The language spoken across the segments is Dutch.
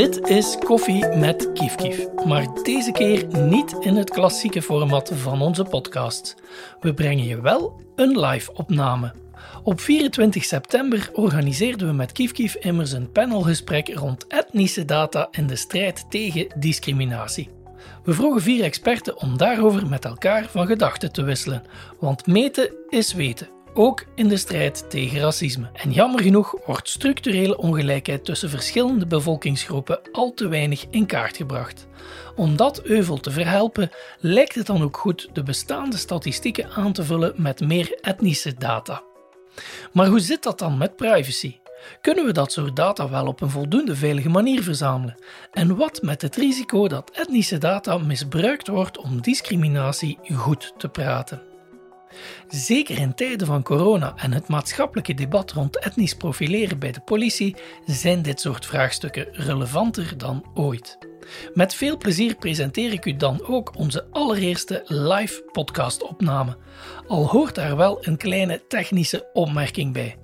Dit is Koffie met Kief Kief, maar deze keer niet in het klassieke format van onze podcast. We brengen je wel een live opname. Op 24 september organiseerden we met Kief Kief immers een panelgesprek rond etnische data in de strijd tegen discriminatie. We vroegen vier experten om daarover met elkaar van gedachten te wisselen, want meten is weten ook in de strijd tegen racisme. En jammer genoeg wordt structurele ongelijkheid tussen verschillende bevolkingsgroepen al te weinig in kaart gebracht. Om dat euvel te verhelpen, lijkt het dan ook goed de bestaande statistieken aan te vullen met meer etnische data. Maar hoe zit dat dan met privacy? Kunnen we dat soort data wel op een voldoende veilige manier verzamelen? En wat met het risico dat etnische data misbruikt wordt om discriminatie goed te praten? Zeker in tijden van corona en het maatschappelijke debat rond etnisch profileren bij de politie zijn dit soort vraagstukken relevanter dan ooit. Met veel plezier presenteer ik u dan ook onze allereerste live podcastopname. Al hoort daar wel een kleine technische opmerking bij.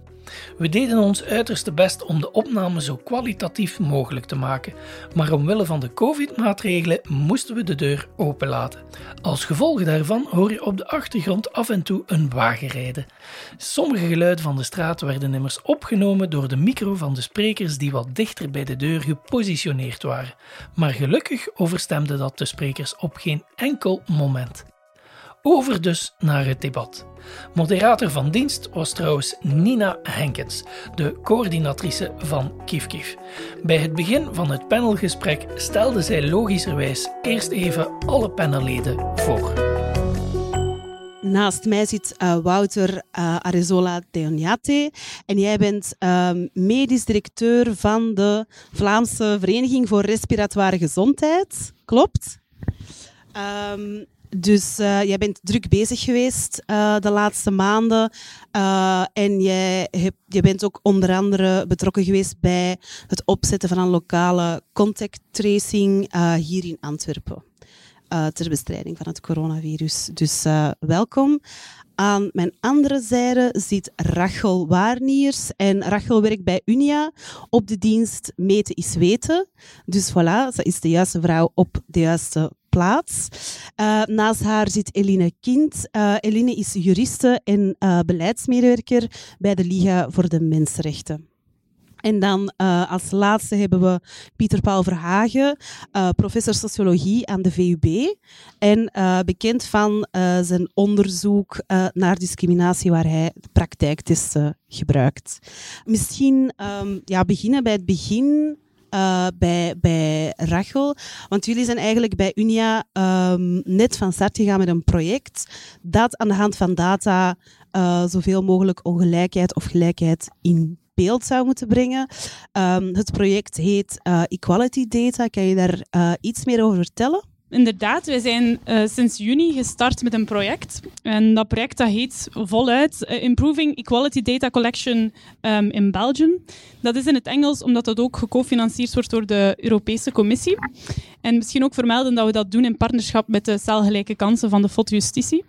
We deden ons uiterste best om de opname zo kwalitatief mogelijk te maken, maar omwille van de COVID-maatregelen moesten we de deur openlaten. Als gevolg daarvan hoor je op de achtergrond af en toe een wagen rijden. Sommige geluiden van de straat werden immers opgenomen door de micro van de sprekers die wat dichter bij de deur gepositioneerd waren, maar gelukkig overstemde dat de sprekers op geen enkel moment. Over dus naar het debat. Moderator van dienst was trouwens Nina Henkens, de coördinatrice van Kif Bij het begin van het panelgesprek stelde zij logischerwijs eerst even alle panelleden voor. Naast mij zit uh, Wouter uh, Arezola Deoniate en jij bent uh, medisch directeur van de Vlaamse Vereniging voor Respiratoire Gezondheid. Klopt? Um, dus uh, jij bent druk bezig geweest uh, de laatste maanden. Uh, en jij, heb, je bent ook onder andere betrokken geweest bij het opzetten van een lokale contact tracing hier in Antwerpen. ter bestrijding van het coronavirus. Dus welkom. Aan mijn andere zijde zit Rachel Waarniers. En Rachel werkt bij Unia op de dienst Meten is Weten. Dus voilà, ze is de juiste vrouw op de juiste plaats. Uh, naast haar zit Eline Kind. Uh, Eline is juriste en uh, beleidsmedewerker bij de Liga voor de Mensenrechten. En dan als laatste hebben we Pieter Paul Verhagen, professor sociologie aan de VUB. En bekend van zijn onderzoek naar discriminatie, waar hij de praktijktesten gebruikt. Misschien um, ja, beginnen bij het begin uh, bij, bij Rachel. Want jullie zijn eigenlijk bij Unia um, net van start gegaan met een project dat aan de hand van data uh, zoveel mogelijk ongelijkheid of gelijkheid in beeld zou moeten brengen. Um, het project heet uh, Equality Data. Kan je daar iets meer over vertellen? Inderdaad, wij zijn uh, sinds juni gestart met een project. En dat project dat heet voluit uh, Improving Equality Data Collection um, in Belgium. Dat is in het Engels omdat dat ook gecofinancierd wordt door de Europese Commissie. En misschien ook vermelden dat we dat doen in partnerschap met de celgelijke kansen van de FOD Justitie.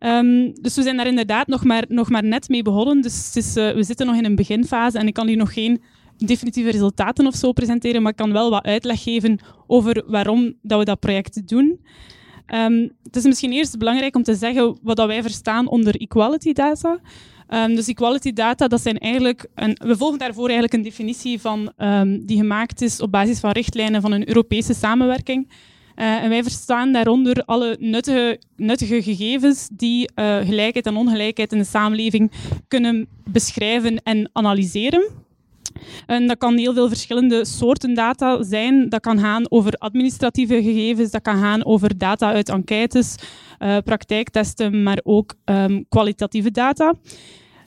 Um, dus we zijn daar inderdaad nog maar, nog maar net mee begonnen. Dus is, uh, we zitten nog in een beginfase en ik kan hier nog geen definitieve resultaten of zo presenteren, maar ik kan wel wat uitleg geven over waarom dat we dat project doen. Um, het is misschien eerst belangrijk om te zeggen wat dat wij verstaan onder equality data. Um, dus equality data, dat zijn eigenlijk een, we volgen daarvoor eigenlijk een definitie van, um, die gemaakt is op basis van richtlijnen van een Europese samenwerking. Uh, en wij verstaan daaronder alle nuttige, nuttige gegevens die uh, gelijkheid en ongelijkheid in de samenleving kunnen beschrijven en analyseren. En dat kan heel veel verschillende soorten data zijn. Dat kan gaan over administratieve gegevens, dat kan gaan over data uit enquêtes, uh, praktijktesten, maar ook um, kwalitatieve data.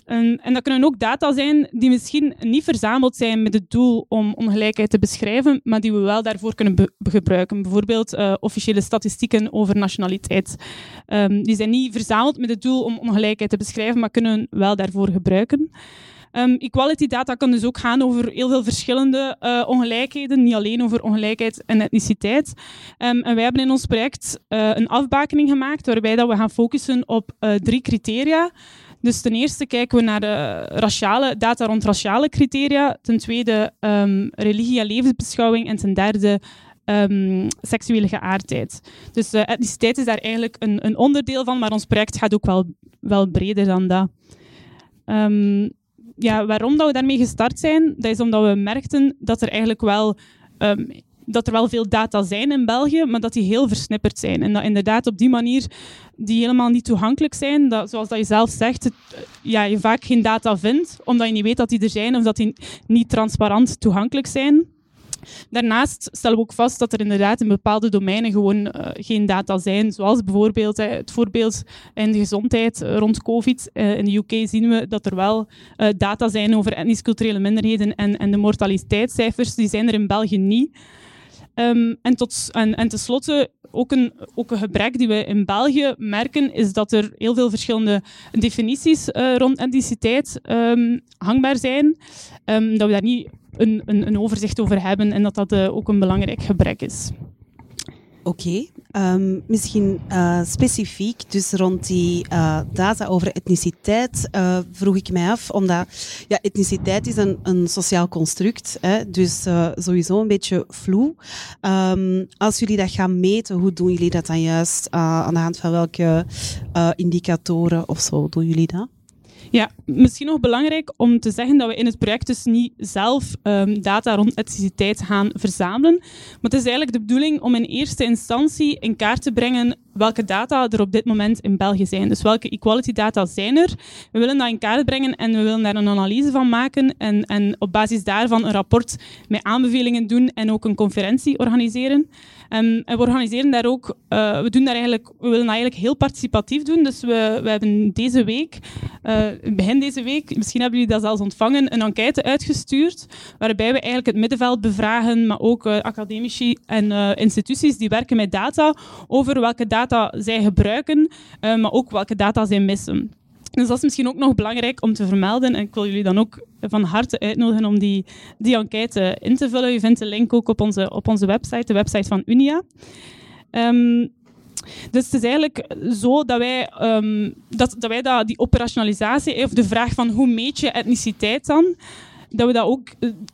En, dat kunnen ook data zijn die misschien niet verzameld zijn met het doel om ongelijkheid te beschrijven, maar die we wel daarvoor kunnen gebruiken. Bijvoorbeeld uh, officiële statistieken over nationaliteit. Um, die zijn niet verzameld met het doel om ongelijkheid te beschrijven, maar kunnen wel daarvoor gebruiken. Um, equality data kan dus ook gaan over heel veel verschillende uh, ongelijkheden, niet alleen over ongelijkheid en etniciteit. Um, en wij hebben in ons project uh, een afbakening gemaakt waarbij dat we gaan focussen op uh, drie criteria. Dus ten eerste kijken we naar de raciale, data rond raciale criteria. Ten tweede um, religie en levensbeschouwing. En ten derde seksuele geaardheid. Dus etniciteit is daar eigenlijk een, een, onderdeel van, maar ons project gaat ook wel, wel breder dan dat. Um, ja, waarom dat we daarmee gestart zijn, dat is omdat we merkten dat er eigenlijk wel dat er wel veel data zijn in België, maar dat die heel versnipperd zijn. En dat inderdaad op die manier die helemaal niet toegankelijk zijn. Dat, zoals dat je zelf zegt, het, ja, je vaak geen data vindt, omdat je niet weet dat die er zijn of dat die niet transparant toegankelijk zijn. Daarnaast stellen we ook vast dat er inderdaad in bepaalde domeinen gewoon uh, geen data zijn, zoals bijvoorbeeld uh, het voorbeeld in de gezondheid uh, rond COVID. in de UK zien we dat er wel data zijn over etnisch-culturele minderheden en, en de mortaliteitscijfers, die zijn er in België niet. Um, en, tot, en, en tenslotte, ook een, ook een gebrek die we in België merken, is dat er heel veel verschillende definities uh, rond etniciteit um, hangbaar zijn. Um, dat we daar niet een, een, een, overzicht over hebben en dat dat uh, ook een belangrijk gebrek is. Oké, um, misschien uh, specifiek, dus rond die uh, data over etniciteit, uh, vroeg ik mij af, omdat ja, etniciteit is een, een sociaal construct, hè, dus sowieso een beetje vloe. Um, als jullie dat gaan meten, hoe doen jullie dat dan juist? aan de hand van welke indicatoren of zo doen jullie dat? Ja, misschien nog belangrijk om te zeggen dat we in het project dus niet zelf um, data rond etniciteit gaan verzamelen. Maar het is eigenlijk de bedoeling om in eerste instantie in kaart te brengen welke data er op dit moment in België zijn. Dus welke equality data zijn er? We willen dat in kaart brengen en we willen daar een analyse van maken en, en op basis daarvan een rapport met aanbevelingen doen en ook een conferentie organiseren. Um, en we organiseren daar ook, uh, we doen daar eigenlijk, we willen dat eigenlijk heel participatief doen. Dus we, we hebben deze week, uh, begin deze week, misschien hebben jullie dat zelfs ontvangen, een enquête uitgestuurd, waarbij we eigenlijk het middenveld bevragen, maar ook uh, academici en instituties die werken met data, over welke data zij gebruiken, maar ook welke data zij missen. Dus dat is misschien ook nog belangrijk om te vermelden. En ik wil jullie dan ook van harte uitnodigen om die, die enquête in te vullen. Je vindt de link ook op onze, op onze website, de website van Unia. Um, dus het is eigenlijk zo dat wij, um, dat, dat wij dat, die operationalisatie, of de vraag van hoe meet je etniciteit dan, dat we dat ook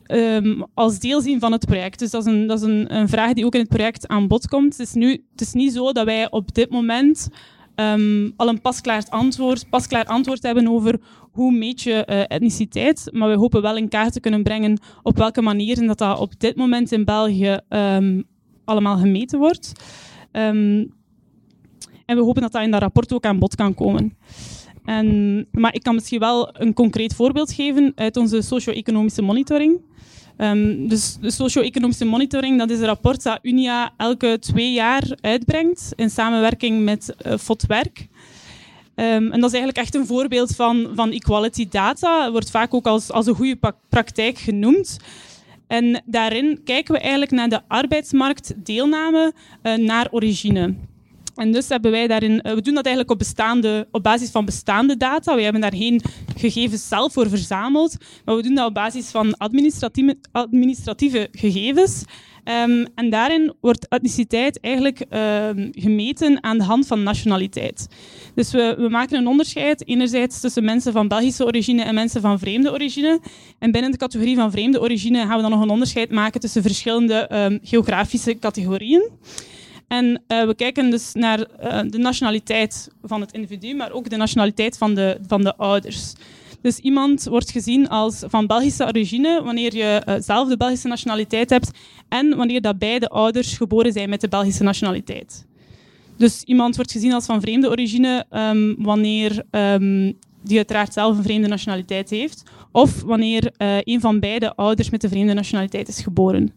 um, als deel zien van het project. Dus dat is, een, dat is een, een, vraag die ook in het project aan bod komt. Het is, nu, het is niet zo dat wij op dit moment um, al een pasklaar antwoord, pasklaar antwoord hebben over hoe meet je uh, etniciteit. Maar we hopen wel in kaart te kunnen brengen op welke manieren dat, dat op dit moment in België um, allemaal gemeten wordt. Um, en we hopen dat dat in dat rapport ook aan bod kan komen. En, maar ik kan misschien wel een concreet voorbeeld geven uit onze socio-economische monitoring. Um, dus de socio-economische monitoring, dat is een rapport dat Unia elke twee jaar uitbrengt in samenwerking met uh, FOTwerk. Um, en dat is eigenlijk echt een voorbeeld van, van equality data. Het wordt vaak ook als, als een goede praktijk genoemd. En daarin kijken we eigenlijk naar de arbeidsmarktdeelname uh, naar origine. En dus hebben wij daarin, eh, we doen dat eigenlijk op, bestaande, op basis van bestaande data. We hebben daar geen gegevens zelf voor verzameld, maar we doen dat op basis van administratieve, administratieve gegevens. Um, en daarin wordt etniciteit eigenlijk um, gemeten aan de hand van nationaliteit. Dus we, we, maken een onderscheid enerzijds tussen mensen van Belgische origine en mensen van vreemde origine. En binnen de categorie van vreemde origine gaan we dan nog een onderscheid maken tussen verschillende um, geografische categorieën. En uh, we kijken dus naar uh, de nationaliteit van het individu, maar ook de nationaliteit van de, van de ouders. Dus iemand wordt gezien als van Belgische origine wanneer je uh, zelf de Belgische nationaliteit hebt en wanneer dat beide ouders geboren zijn met de Belgische nationaliteit. Dus iemand wordt gezien als van vreemde origine um, wanneer um, die uiteraard zelf een vreemde nationaliteit heeft, of wanneer uh, een van beide ouders met de vreemde nationaliteit is geboren.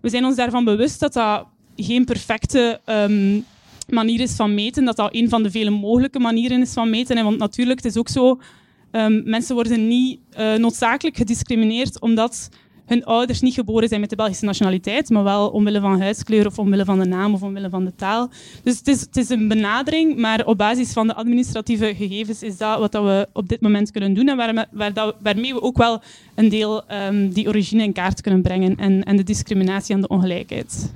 We zijn ons daarvan bewust dat dat geen perfecte um, manier is van meten, dat dat een van de vele mogelijke manieren is van meten. Want natuurlijk, het is ook zo, um, mensen worden niet uh, noodzakelijk gediscrimineerd omdat hun ouders niet geboren zijn met de Belgische nationaliteit, maar wel omwille van huidskleur of omwille van de naam of omwille van de taal. Dus het is, het is een benadering, maar op basis van de administratieve gegevens is dat wat dat we op dit moment kunnen doen en waarmee we ook wel een deel um, die origine in kaart kunnen brengen en, en de discriminatie en de ongelijkheid.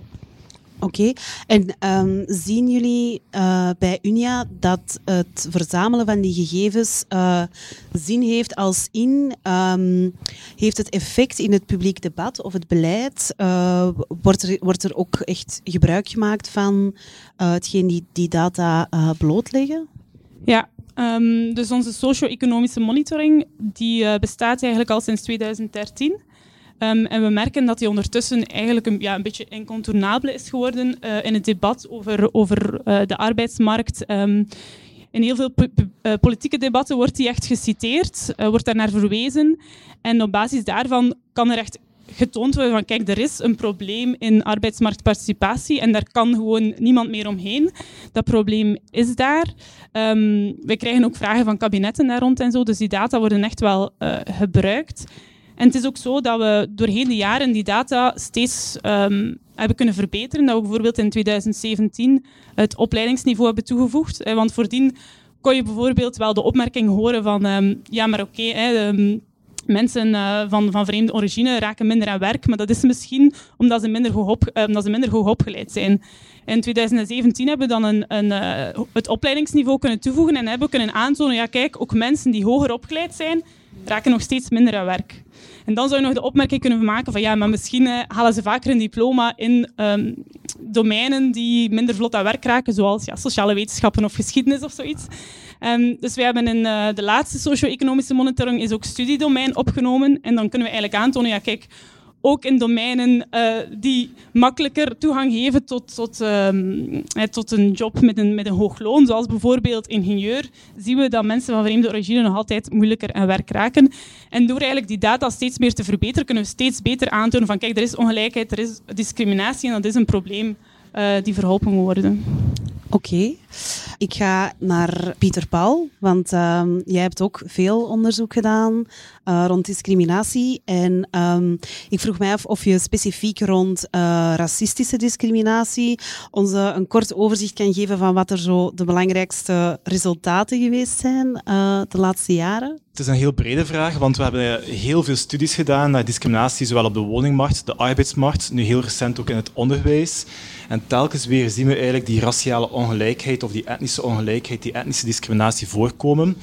Oké, en um, zien jullie uh, bij Unia dat het verzamelen van die gegevens uh, zin heeft als in, um, heeft het effect in het publiek debat of het beleid? Uh, wordt, er, wordt er ook echt gebruik gemaakt van hetgeen die, die data blootleggen? Ja, um, dus onze socio-economische monitoring die bestaat eigenlijk al sinds 2013. Um, en we merken dat die ondertussen eigenlijk een, ja, een beetje incontournabele is geworden uh, in het debat over, over uh, de arbeidsmarkt. Um, in heel veel uh, politieke debatten wordt die echt geciteerd, wordt daar naar verwezen. En op basis daarvan kan er echt getoond worden van kijk, er is een probleem in arbeidsmarktparticipatie en daar kan gewoon niemand meer omheen. Dat probleem is daar. Um, wij krijgen ook vragen van kabinetten daar rond en zo, dus die data worden echt wel gebruikt. En het is ook zo dat we doorheen de jaren die data steeds um, hebben kunnen verbeteren. Dat we bijvoorbeeld in 2017 het opleidingsniveau hebben toegevoegd. Want voordien kon je bijvoorbeeld wel de opmerking horen van um, ja, maar oké, um, mensen uh, van, van vreemde origine raken minder aan werk, maar dat is misschien omdat ze minder hoog, uh, omdat ze minder hoog opgeleid zijn. In 2017 hebben we dan een, een, uh, het opleidingsniveau kunnen toevoegen en hebben we kunnen aantonen, ja kijk, ook mensen die hoger opgeleid zijn, raken nog steeds minder aan werk. En dan zou je nog de opmerking kunnen maken van ja, maar misschien uh, halen ze vaker een diploma in um, domeinen die minder vlot aan werk raken, zoals ja, sociale wetenschappen of geschiedenis of zoiets. Um, dus wij hebben in uh, de laatste socio-economische monitoring is ook studiedomein opgenomen. En dan kunnen we eigenlijk aantonen, ja kijk, ook in domeinen uh, die makkelijker toegang geven tot, tot, um, tot een job met een, met een hoog loon, zoals bijvoorbeeld ingenieur, zien we dat mensen van vreemde origine nog altijd moeilijker aan werk raken. En door eigenlijk die data steeds meer te verbeteren, kunnen we steeds beter aantonen van kijk, er is ongelijkheid, er is discriminatie en dat is een probleem uh, die verholpen moet worden. Oké. Ik ga naar Pieter Paul, want um, jij hebt ook veel onderzoek gedaan uh, rond discriminatie. En um, ik vroeg mij af of je specifiek rond uh, racistische discriminatie ons een kort overzicht kan geven van wat er zo de belangrijkste resultaten geweest zijn uh, de laatste jaren. Het is een heel brede vraag, want we hebben heel veel studies gedaan naar discriminatie, zowel op de woningmarkt, de arbeidsmarkt, nu heel recent ook in het onderwijs. En telkens weer zien we eigenlijk die raciale ongelijkheid of die etnische ongelijkheid, die etnische discriminatie voorkomen.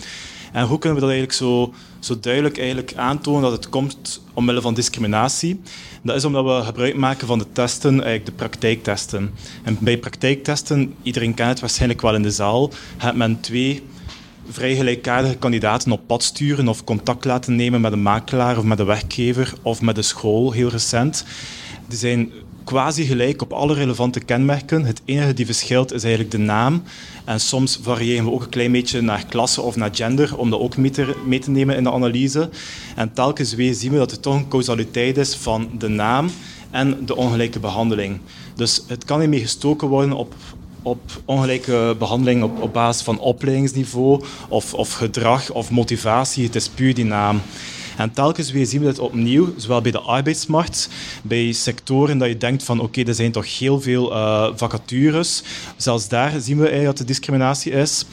En hoe kunnen we dat eigenlijk zo, zo duidelijk eigenlijk aantonen dat het komt omwille van discriminatie? Dat is omdat we gebruik maken van de testen, eigenlijk de praktijktesten. En bij praktijktesten, iedereen kent het waarschijnlijk wel in de zaal, heeft men twee vrij gelijkaardige kandidaten op pad sturen of contact laten nemen met een makelaar of met een werkgever of met de school, heel recent. Die zijn quasi gelijk op alle relevante kenmerken. Het enige die verschilt is eigenlijk de naam. En soms variëren we ook een klein beetje naar klasse of naar gender, om dat ook mee te, mee te nemen in de analyse. En telkens weer zien we dat er toch een causaliteit is van de naam en de ongelijke behandeling. Dus het kan niet meer gestoken worden op, op ongelijke behandeling op, op basis van opleidingsniveau of, of gedrag of motivatie. Het is puur die naam. En telkens weer zien we dit opnieuw, zowel bij de arbeidsmarkt, bij sectoren dat je denkt van oké, er zijn toch heel veel uh, vacatures. Zelfs daar zien we eigenlijk dat er discriminatie is.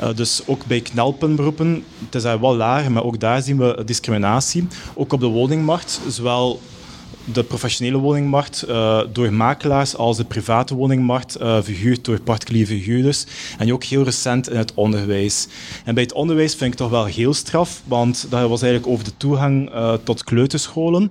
Uh, dus ook bij knelpuntberoepen, het is wel laag, maar ook daar zien we discriminatie. Ook op de woningmarkt, zowel de professionele woningmarkt uh, door makelaars als de private woningmarkt uh, verhuurd door particuliere verhuurders. En ook heel recent in het onderwijs. En bij het onderwijs vind ik toch wel heel straf, want dat was eigenlijk over de toegang uh, tot kleuterscholen.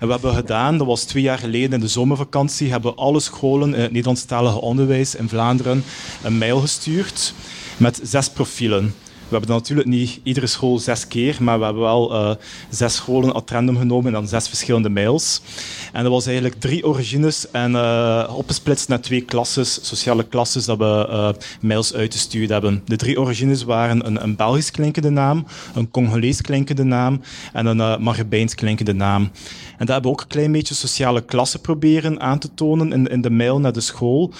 En we hebben gedaan, dat was twee jaar geleden in de zomervakantie, hebben alle scholen in het Nederlandstalige onderwijs in Vlaanderen een mail gestuurd met zes profielen. We hebben natuurlijk niet iedere school zes keer, maar we hebben wel uh, zes scholen at random genomen en dan zes verschillende mails. En dat was eigenlijk drie origines en uh, opgesplitst naar twee klasses, sociale klasses, dat we uh, mails uitgestuurd hebben. De drie origines waren een, een Belgisch klinkende naam, een Congolees klinkende naam en een uh, Maghrebijns klinkende naam. En daar hebben we ook een klein beetje sociale klassen proberen aan te tonen in, in de mail naar de school.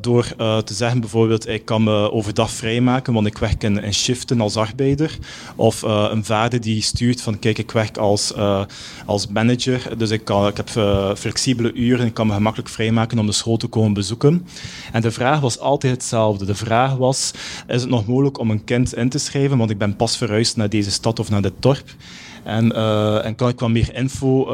Door te zeggen bijvoorbeeld, ik kan me overdag vrijmaken, want ik werk in, in shiften als arbeider. Of uh, een vader die stuurt van kijk, ik werk als, uh, als manager, dus ik, kan, ik heb uh, flexibele uren, ik kan me gemakkelijk vrijmaken om de school te komen bezoeken. En de vraag was altijd hetzelfde. De vraag was, is het nog mogelijk om een kind in te schrijven, want ik ben pas verhuisd naar deze stad of naar dit dorp. En, en, kan ik wat meer info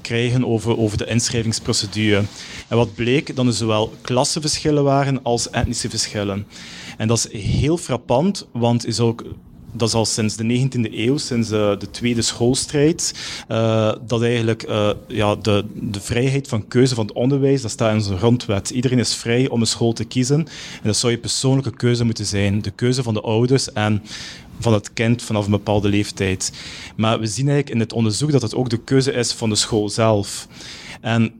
krijgen over, over de inschrijvingsprocedure. En wat bleek, dat er zowel klassenverschillen waren als etnische verschillen. En dat is heel frappant, want is ook dat is al sinds de 19e eeuw, sinds de tweede schoolstrijd, uh, dat eigenlijk uh, ja, de, de vrijheid van keuze van het onderwijs, dat staat in onze grondwet. Iedereen is vrij om een school te kiezen. En dat zou je persoonlijke keuze moeten zijn. De keuze van de ouders en van het kind vanaf een bepaalde leeftijd. Maar we zien eigenlijk in het onderzoek dat het ook de keuze is van de school zelf. En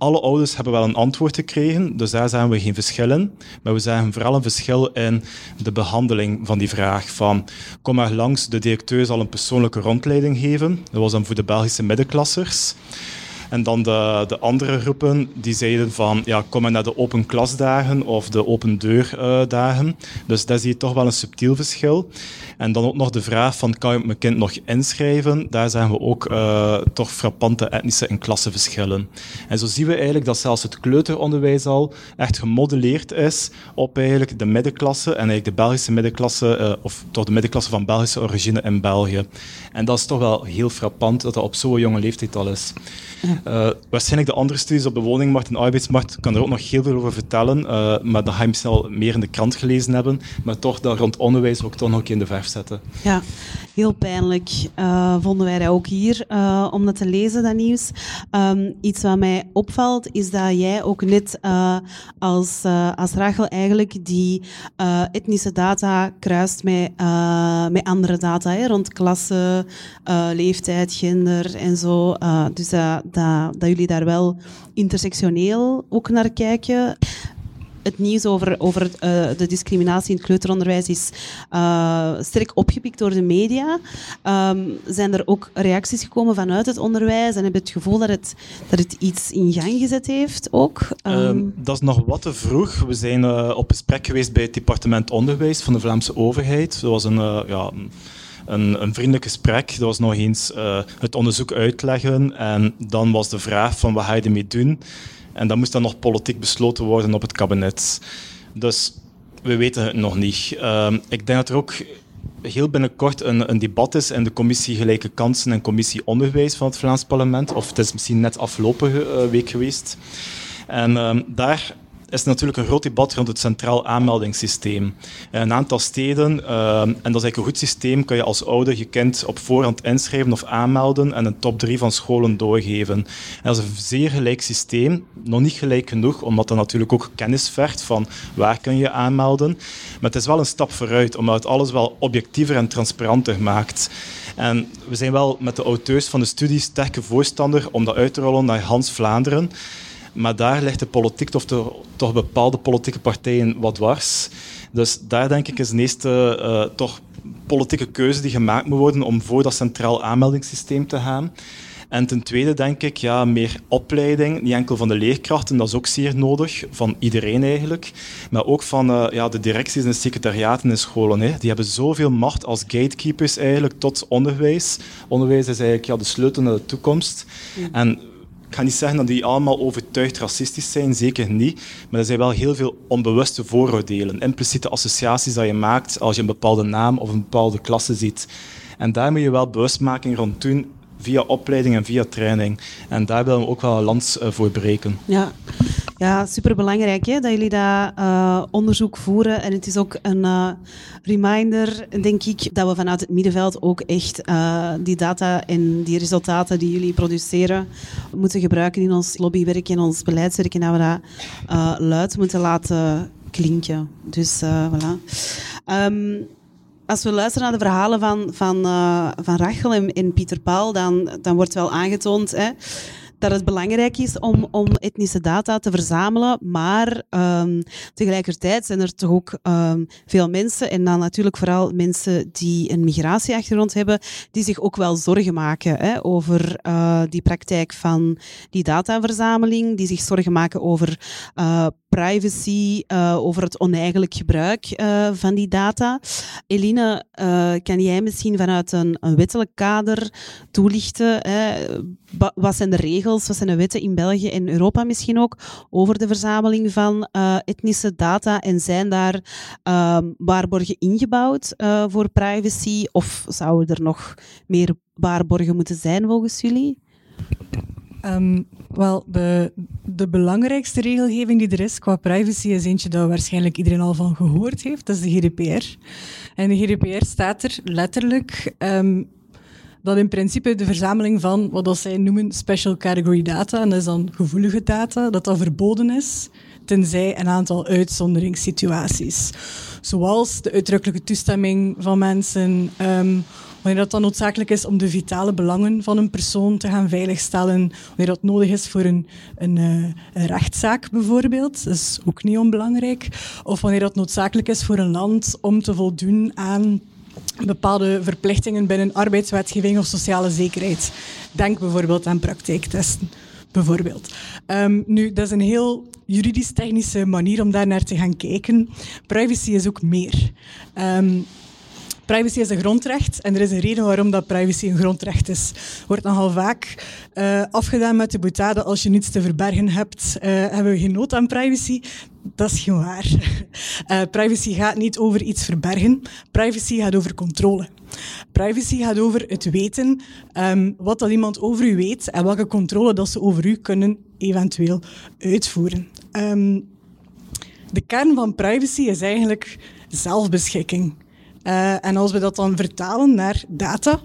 alle ouders hebben wel een antwoord gekregen, dus daar zijn we geen verschil in. Maar we zagen vooral een verschil in de behandeling van die vraag. Van, kom maar langs, de directeur zal een persoonlijke rondleiding geven. Dat was dan voor de Belgische middenklassers. En dan de, de andere groepen die zeiden van ja, kom maar naar de open klasdagen of de open deurdagen. Uh, dus daar zie je toch wel een subtiel verschil. En dan ook nog de vraag van kan ik mijn kind nog inschrijven? Daar zijn we ook uh, toch frappante etnische en klassenverschillen. En zo zien we eigenlijk dat zelfs het kleuteronderwijs al echt gemodelleerd is op eigenlijk de middenklasse en eigenlijk de Belgische middenklasse, uh, of toch de middenklasse van Belgische origine in België. En dat is toch wel heel frappant dat dat op zo'n jonge leeftijd al is. Uh, waarschijnlijk de andere studies op de woningmarkt en arbeidsmarkt kan er ook nog heel veel over vertellen, uh, maar dat ga je misschien al meer in de krant gelezen hebben. Maar toch, dat rond onderwijs ook toch nog in de verf zetten. Ja, heel pijnlijk uh, vonden wij dat ook hier, om dat te lezen, dat nieuws. Um, iets wat mij opvalt, is dat jij ook net als, als Rachel eigenlijk die etnische data kruist met, met andere data, hè, rond klasse, leeftijd, gender en zo. dus dat dat, dat jullie daar wel intersectioneel ook naar kijken. Het nieuws over, over uh, de discriminatie in het kleuteronderwijs is uh, sterk opgepikt door de media. Um, zijn er ook reacties gekomen vanuit het onderwijs en heb je het gevoel dat het, dat het iets in gang gezet heeft ook? Um... Um, dat is nog wat te vroeg. We zijn op gesprek geweest bij het departement onderwijs van de Vlaamse overheid. Dat was een... ja, een, een vriendelijk gesprek. Dat was nog eens uh, het onderzoek uitleggen. En dan was de vraag van wat ga je ermee doen? En dat moest dan nog politiek besloten worden op het kabinet. Dus we weten het nog niet. Uh, ik denk dat er ook heel binnenkort een, een, debat is in de commissie Gelijke Kansen en commissie Onderwijs van het Vlaams parlement. Of het is misschien net afgelopen uh, week geweest. En uh, daar is natuurlijk een groot debat rond het centraal aanmeldingssysteem. In een aantal steden, uh, en dat is eigenlijk een goed systeem, kan je als ouder je kind op voorhand inschrijven of aanmelden en een top 3 van scholen doorgeven. En dat is een zeer gelijk systeem, nog niet gelijk genoeg, omdat dat natuurlijk ook kennis vergt van waar kun je aanmelden. Maar het is wel een stap vooruit, omdat het alles wel objectiever en transparanter maakt. En we zijn wel met de auteurs van de studie sterke voorstander om dat uit te rollen naar Hans Vlaanderen. Maar daar ligt de politiek, of de, toch bepaalde politieke partijen, wat dwars. Dus daar denk ik is de eerste uh, toch politieke keuze die gemaakt moet worden om voor dat centraal aanmeldingssysteem te gaan. En ten tweede denk ik, ja, meer opleiding, niet enkel van de leerkrachten, dat is ook zeer nodig, van iedereen eigenlijk, maar ook van uh, ja, de directies en de secretariaten in scholen. Hè. Die hebben zoveel macht als gatekeepers eigenlijk tot onderwijs. Onderwijs is eigenlijk ja, de sleutel naar de toekomst. En ik ga niet zeggen dat die allemaal overtuigd racistisch zijn, zeker niet. Maar er zijn wel heel veel onbewuste vooroordelen, impliciete associaties dat je maakt als je een bepaalde naam of een bepaalde klasse ziet. En daar moet je wel bewustmaking rond doen via opleiding en via training. En daar willen we ook wel een lans uh, voor breken. Ja, ja superbelangrijk hè, dat jullie dat uh, onderzoek voeren. En het is ook een uh, reminder, denk ik, dat we vanuit het middenveld ook echt die data en die resultaten die jullie produceren moeten gebruiken in ons lobbywerk en ons beleidswerk. En dat we dat luid moeten laten klinken. Dus voilà. Um, als we luisteren naar de verhalen van, van, uh, van Rachel en, Pieter Paul, dan, dan wordt wel aangetoond hè, dat het belangrijk is om, om etnische data te verzamelen. Maar um, tegelijkertijd zijn er toch ook um, veel mensen, en dan natuurlijk vooral mensen die een migratieachtergrond hebben, die zich ook wel zorgen maken hè, over uh, die praktijk van die dataverzameling, die zich zorgen maken over uh, privacy, uh, over het oneigenlijk gebruik uh, van die data. Eline, uh, kan jij misschien vanuit een, een wettelijk kader toelichten? Hè? Wat zijn de regels, wat zijn de wetten in België en Europa misschien ook over de verzameling van etnische data? En zijn daar waarborgen ingebouwd voor privacy? Of zouden er nog meer waarborgen moeten zijn volgens jullie? Um, wel, de, de belangrijkste regelgeving die er is qua privacy is eentje dat waarschijnlijk iedereen al van gehoord heeft. Dat is de GDPR. En de GDPR staat er letterlijk um, dat in principe de verzameling van wat zij noemen special category data, en dat is dan gevoelige data, dat dat verboden is, tenzij een aantal uitzonderingssituaties. Zoals de uitdrukkelijke toestemming van mensen, um, wanneer dat dan noodzakelijk is om de vitale belangen van een persoon te gaan veiligstellen, wanneer dat nodig is voor een, uh, een rechtszaak bijvoorbeeld, dat is ook niet onbelangrijk, of wanneer dat noodzakelijk is voor een land om te voldoen aan bepaalde verplichtingen binnen arbeidswetgeving of sociale zekerheid. Denk bijvoorbeeld aan praktijktesten. Bijvoorbeeld. Um, nu, dat is een heel juridisch-technische manier om daar naar te gaan kijken. Privacy is ook meer. Um, privacy is een grondrecht en er is een reden waarom dat privacy een grondrecht is. Wordt nogal vaak uh, afgedaan met de boetade als je niets te verbergen hebt, uh, hebben we geen nood aan privacy. Dat is geen waar. Uh, privacy gaat niet over iets verbergen. Privacy gaat over controle. Privacy gaat over het weten um, wat dat iemand over u weet en welke controle dat ze over u kunnen eventueel uitvoeren. Um, de kern van privacy is eigenlijk zelfbeschikking. Uh, en als we dat dan vertalen naar data,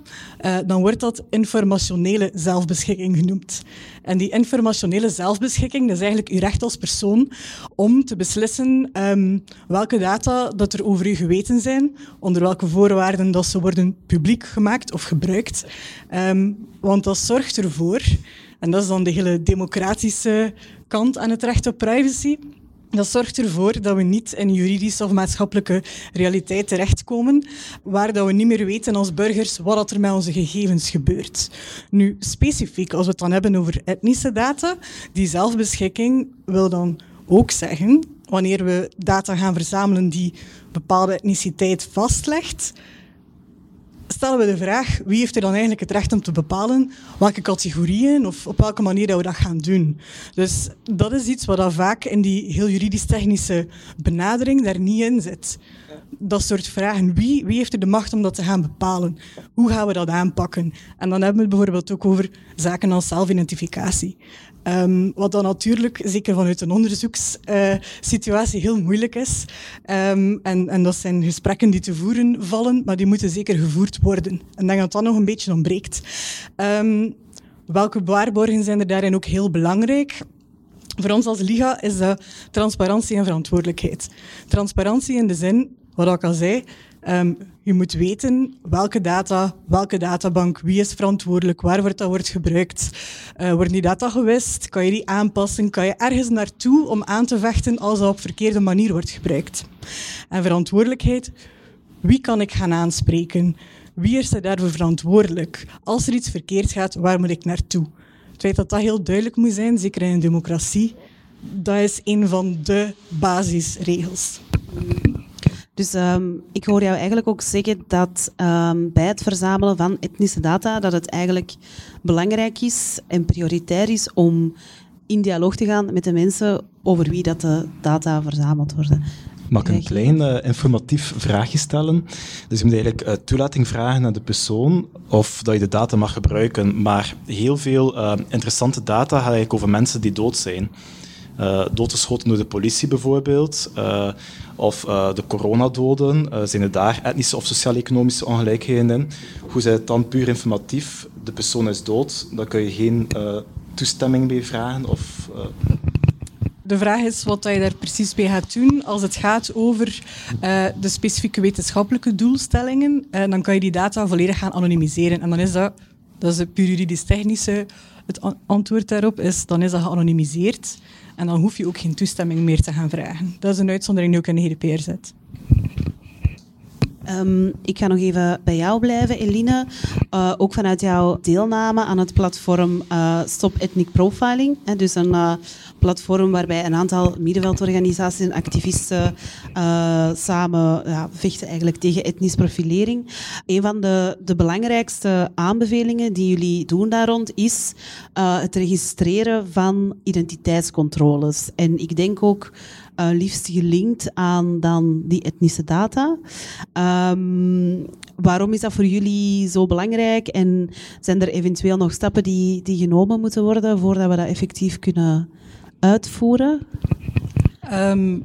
uh, dan wordt dat informationele zelfbeschikking genoemd. En die informationele zelfbeschikking, is eigenlijk uw recht als persoon om te beslissen um, welke data dat er over u geweten zijn, onder welke voorwaarden dat ze worden publiek gemaakt of gebruikt. Um, want dat zorgt ervoor, en dat is dan de hele democratische kant aan het recht op privacy, dat zorgt ervoor dat we niet in juridische of maatschappelijke realiteit terechtkomen, waar dat we niet meer weten als burgers wat er met onze gegevens gebeurt. Nu, specifiek, als we het dan hebben over etnische data, die zelfbeschikking wil dan ook zeggen, wanneer we data gaan verzamelen die bepaalde etniciteit vastlegt, stellen we de vraag, wie heeft er dan eigenlijk het recht om te bepalen welke categorieën of op welke manier dat we dat gaan doen. Dus dat is iets wat vaak in die heel juridisch-technische benadering daar niet in zit. Dat soort vragen. Wie, wie heeft er de macht om dat te gaan bepalen? Hoe gaan we dat aanpakken? En dan hebben we het bijvoorbeeld ook over zaken als zelfidentificatie. Um, wat dan natuurlijk, zeker vanuit een onderzoekssituatie, uh, heel moeilijk is. Um, en, en dat zijn gesprekken die te voeren vallen, maar die moeten zeker gevoerd worden. En denk dat dat nog een beetje ontbreekt. Um, welke waarborgen zijn er daarin ook heel belangrijk? Voor ons als Liga is dat transparantie en verantwoordelijkheid. Transparantie in de zin, wat ik al zei, Um, je moet weten welke data, welke databank, wie is verantwoordelijk, waar wordt dat wordt gebruikt. Uh, worden die data gewist? Kan je die aanpassen? Kan je ergens naartoe om aan te vechten als dat op verkeerde manier wordt gebruikt? En verantwoordelijkheid, wie kan ik gaan aanspreken? Wie is er daarvoor verantwoordelijk? Als er iets verkeerd gaat, waar moet ik naartoe? Het feit dat dat heel duidelijk moet zijn, zeker in een democratie, dat is een van de basisregels. Dus um, ik hoor jou eigenlijk ook zeggen dat um, bij het verzamelen van etnische data dat het eigenlijk belangrijk is en prioritair is om in dialoog te gaan met de mensen over wie dat de data verzameld worden. Mag ik een klein uh, informatief vraagje stellen? Dus je moet eigenlijk uh, toelating vragen aan de persoon of dat je de data mag gebruiken. Maar heel veel uh, interessante data gaat eigenlijk over mensen die dood zijn. Doodgeschoten door de politie bijvoorbeeld of uh, de coronadoden, uh, zijn er daar etnische of sociaal-economische ongelijkheden in? Hoe zit het dan puur informatief? De persoon is dood, dan kun je geen uh, toestemming mee vragen. De vraag is wat je daar precies mee gaat doen. Als het gaat over de specifieke wetenschappelijke doelstellingen, dan kan je die data volledig gaan anonimiseren. En dan is dat, dat is het puur juridisch-technische, het antwoord daarop is, dan is dat geanonimiseerd. En dan hoef je ook geen toestemming meer te gaan vragen. Dat is een uitzondering die ook in de GDPR zit. Ehm, ik ga nog even bij jou blijven, Eline. Uh, ook vanuit jouw deelname aan het platform uh, Stop Ethnic Profiling. Hè, dus een uh, platform waarbij een aantal middenveldorganisaties en activisten samen ja, vechten eigenlijk tegen etnisch profilering. Een van de, de belangrijkste aanbevelingen die jullie doen daar rond is het registreren van identiteitscontroles. En ik denk ook uh, liefst gelinkt aan dan die etnische data. Um, waarom is dat voor jullie zo belangrijk en zijn er eventueel nog stappen die, die genomen moeten worden voordat we dat effectief kunnen uitvoeren? Um,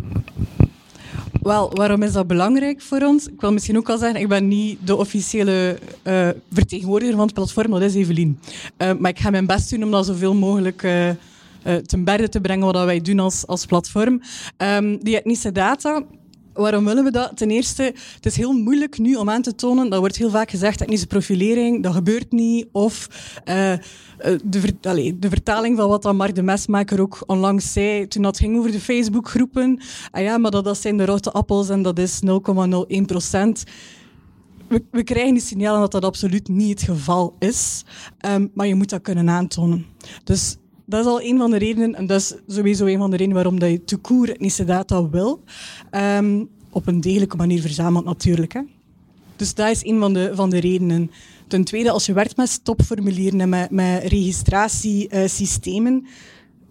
wel, waarom is dat belangrijk voor ons? Ik wil misschien ook al zeggen, ik ben niet de officiële uh, vertegenwoordiger van het platform, dat is Evelien. Uh, maar ik ga mijn best doen om dat zoveel mogelijk uh, ten berde te brengen wat wij doen als, als platform. Um, die etnische data, Waarom willen we dat? Ten eerste, het is heel moeilijk nu om aan te tonen, dat wordt heel vaak gezegd, etnische profilering, dat gebeurt niet. Of uh, de, ver, allez, de vertaling van wat dan Mark de Mesmaker ook onlangs zei, toen dat ging over de Facebookgroepen. Ah ja, maar dat, dat zijn de rotte appels en dat is 0,01 procent. We, we, krijgen die signalen dat dat absoluut niet het geval is. Um, maar je moet dat kunnen aantonen. Dus dat is al een van de redenen, en dat is sowieso een van de redenen waarom dat je toekoer etnische data wil. Um, op een degelijke manier verzamelt natuurlijk. Hè. Dus dat is een van de, van de redenen. Ten tweede, als je werkt met stopformulieren en met, met registratiesystemen,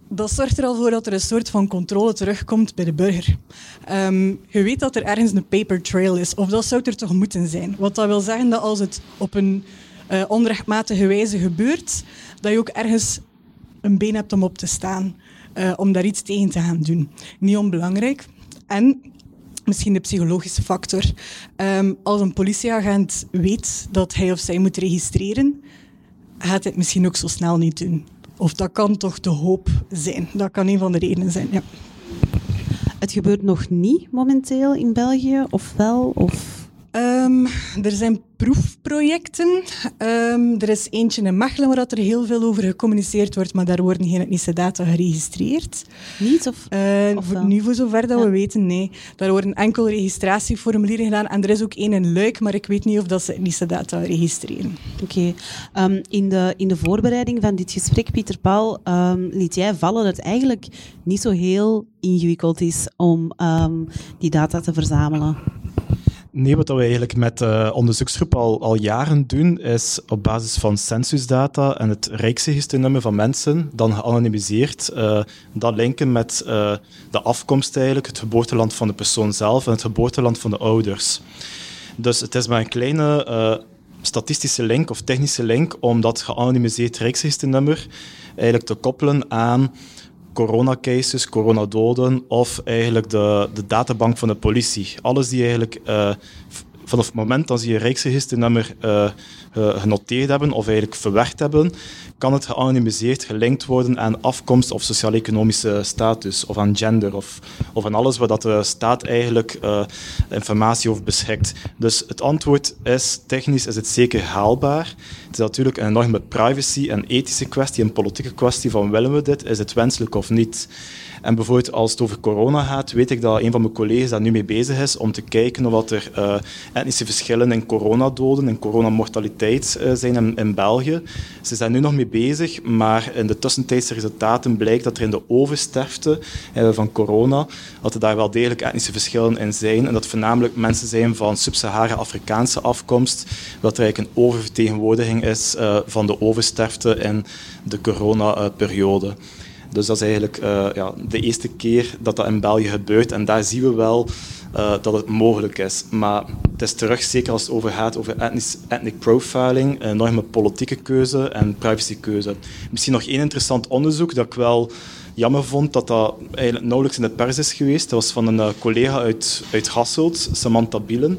dat zorgt er al voor dat er een soort van controle terugkomt bij de burger. Um, je weet dat er ergens een paper trail is, of dat zou er toch moeten zijn. Wat dat wil zeggen dat als het op een uh, onrechtmatige wijze gebeurt, dat je ook ergens een been hebt om op te staan, uh, om daar iets tegen te gaan doen. Niet onbelangrijk. En misschien de psychologische factor. Um, als een politieagent weet dat hij of zij moet registreren, gaat hij het misschien ook zo snel niet doen. Of dat kan toch de hoop zijn. Dat kan een van de redenen zijn, ja. Het gebeurt nog niet momenteel in België, of wel? Of... Um, er zijn proefprojecten. Um, er is eentje in Mechelen waar er heel veel over gecommuniceerd wordt, maar daar worden geen etnische data geregistreerd. Niet? Of, uh, of voor, nu, voor zover dat we weten, nee. Daar worden enkel registratieformulieren gedaan en er is ook één in Luik, maar ik weet niet of dat ze etnische data registreren. Oké. Okay. Um, in, de, in de voorbereiding van dit gesprek, Pieter Paul, liet jij vallen dat het eigenlijk niet zo heel ingewikkeld is om die data te verzamelen. Nee, wat we eigenlijk met de onderzoeksgroep al, al jaren doen, is op basis van censusdata en het rijksregisternummer van mensen, dan geanonimiseerd, uh, dat linken met uh, de afkomst eigenlijk, het geboorteland van de persoon zelf en het geboorteland van de ouders. Dus het is maar een kleine statistische link of technische link om dat geanonimiseerd rijksregisternummer eigenlijk te koppelen aan coronacases, coronadoden of eigenlijk de, de databank van de politie. Alles die eigenlijk uh, vanaf het moment dat je Rijksregisternummer uh, genoteerd hebben of eigenlijk verwerkt hebben, kan het geanonimiseerd gelinkt worden aan afkomst of sociaal-economische status of aan gender of, of aan alles waar dat de staat eigenlijk uh, informatie over beschikt. Dus het antwoord is, technisch is het zeker haalbaar. Het is natuurlijk een enorme privacy- en ethische kwestie, een politieke kwestie van willen we dit, is het wenselijk of niet. En bijvoorbeeld als het over corona gaat, weet ik dat een van mijn collega's daar nu mee bezig is om te kijken of er uh, etnische verschillen in coronadoden en coronamortaliteit uh, zijn in, in, België. Ze zijn nu nog mee bezig, maar in de tussentijdse resultaten blijkt dat er in de oversterfte uh, van corona, dat er daar wel degelijk etnische verschillen in zijn en dat voornamelijk mensen zijn van sub-Sahara-Afrikaanse afkomst, dat er eigenlijk een oververtegenwoordiging is van de oversterfte in de coronaperiode. Dus dat is eigenlijk ja, de eerste keer dat dat in België gebeurt. En daar zien we wel uh, dat het mogelijk is. Maar het is terug, zeker als het over gaat over ethnisch, ethnic profiling, een enorme politieke keuze en privacykeuze. Misschien nog één interessant onderzoek dat ik wel jammer vond dat dat eigenlijk nauwelijks in de pers is geweest. Dat was van een uh, collega uit, uit Hasselt, Samantha Bielen,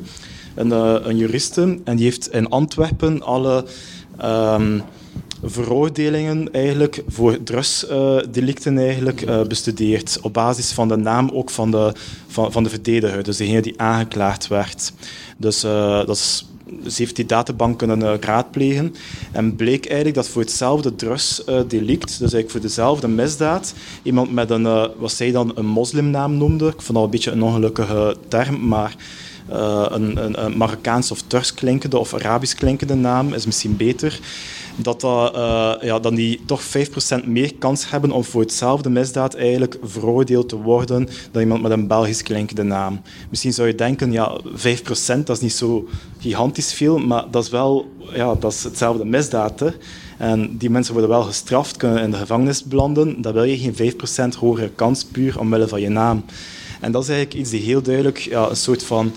een, een juriste. En die heeft in Antwerpen alle... Um, veroordelingen eigenlijk voor drugsdelicten eigenlijk, uh, bestudeerd. Op basis van de naam ook van de, van, van de verdediger, dus degene die aangeklaagd werd. Dus uh, dat heeft die databank kunnen uh, raadplegen en bleek eigenlijk dat voor hetzelfde drugsdelict, dus eigenlijk voor dezelfde misdaad, iemand met een, wat zij dan een moslimnaam noemde, ik vond dat een beetje een ongelukkige term, maar een, een, een, Marokkaans of Turks klinkende of Arabisch klinkende naam is misschien beter, dat, dat, ja, dan die toch 5% meer kans hebben om voor hetzelfde misdaad eigenlijk veroordeeld te worden dan iemand met een Belgisch klinkende naam. Misschien zou je denken, ja, 5% dat is niet zo gigantisch veel, maar dat is wel ja, dat is hetzelfde misdaad. En die mensen worden wel gestraft, kunnen in de gevangenis belanden. Dan wil je geen 5% hogere kans puur omwille van je naam. En dat is eigenlijk iets die heel duidelijk ja, een soort van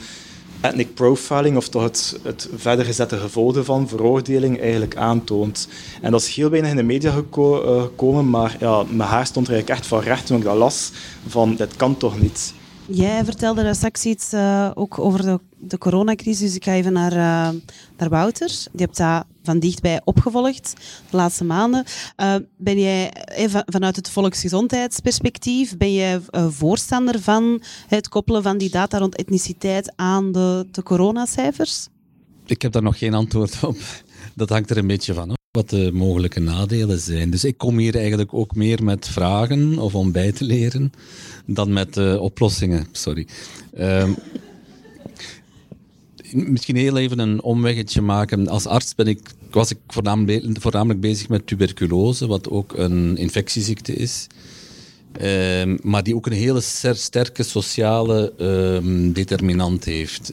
ethnic profiling, of toch het, het verder gezette gevolgen van veroordeling eigenlijk aantoont. En dat is heel weinig in de media uh, gekomen, maar ja, mijn haar stond er eigenlijk echt van recht toen ik dat las, van dit kan toch niet. Jij vertelde daar straks iets uh, ook over de, de coronacrisis, ik ga even naar, uh, naar Wouter. Je hebt dat van dichtbij opgevolgd de laatste maanden. Uh, ben jij even vanuit het volksgezondheidsperspectief, ben jij voorstander van het koppelen van die data rond etniciteit aan de, de coronacijfers? Ik heb daar nog geen antwoord op. Dat hangt er een beetje van wat de mogelijke nadelen zijn. Dus ik kom hier eigenlijk ook meer met vragen of om bij te leren dan met uh, oplossingen. Sorry. Um, misschien heel even een omweggetje maken. Als arts ben ik, was ik voornamelijk, voornamelijk bezig met tuberculose, wat ook een infectieziekte is. Um, maar die ook een hele sterke sociale um, determinant heeft.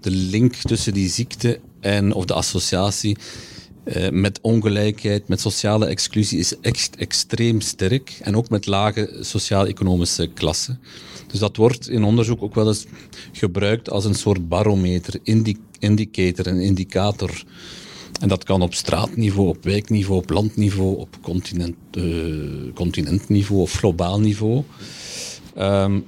de link tussen die ziekte en, of de associatie uh, met ongelijkheid, met sociale exclusie is echt extreem sterk. En ook met lage sociaal-economische klassen. Dus dat wordt in onderzoek ook wel eens gebruikt als een soort barometer, indi indicator, een indicator. En dat kan op straatniveau, op wijkniveau, op landniveau, op continent, uh, continentniveau of globaal niveau. Um,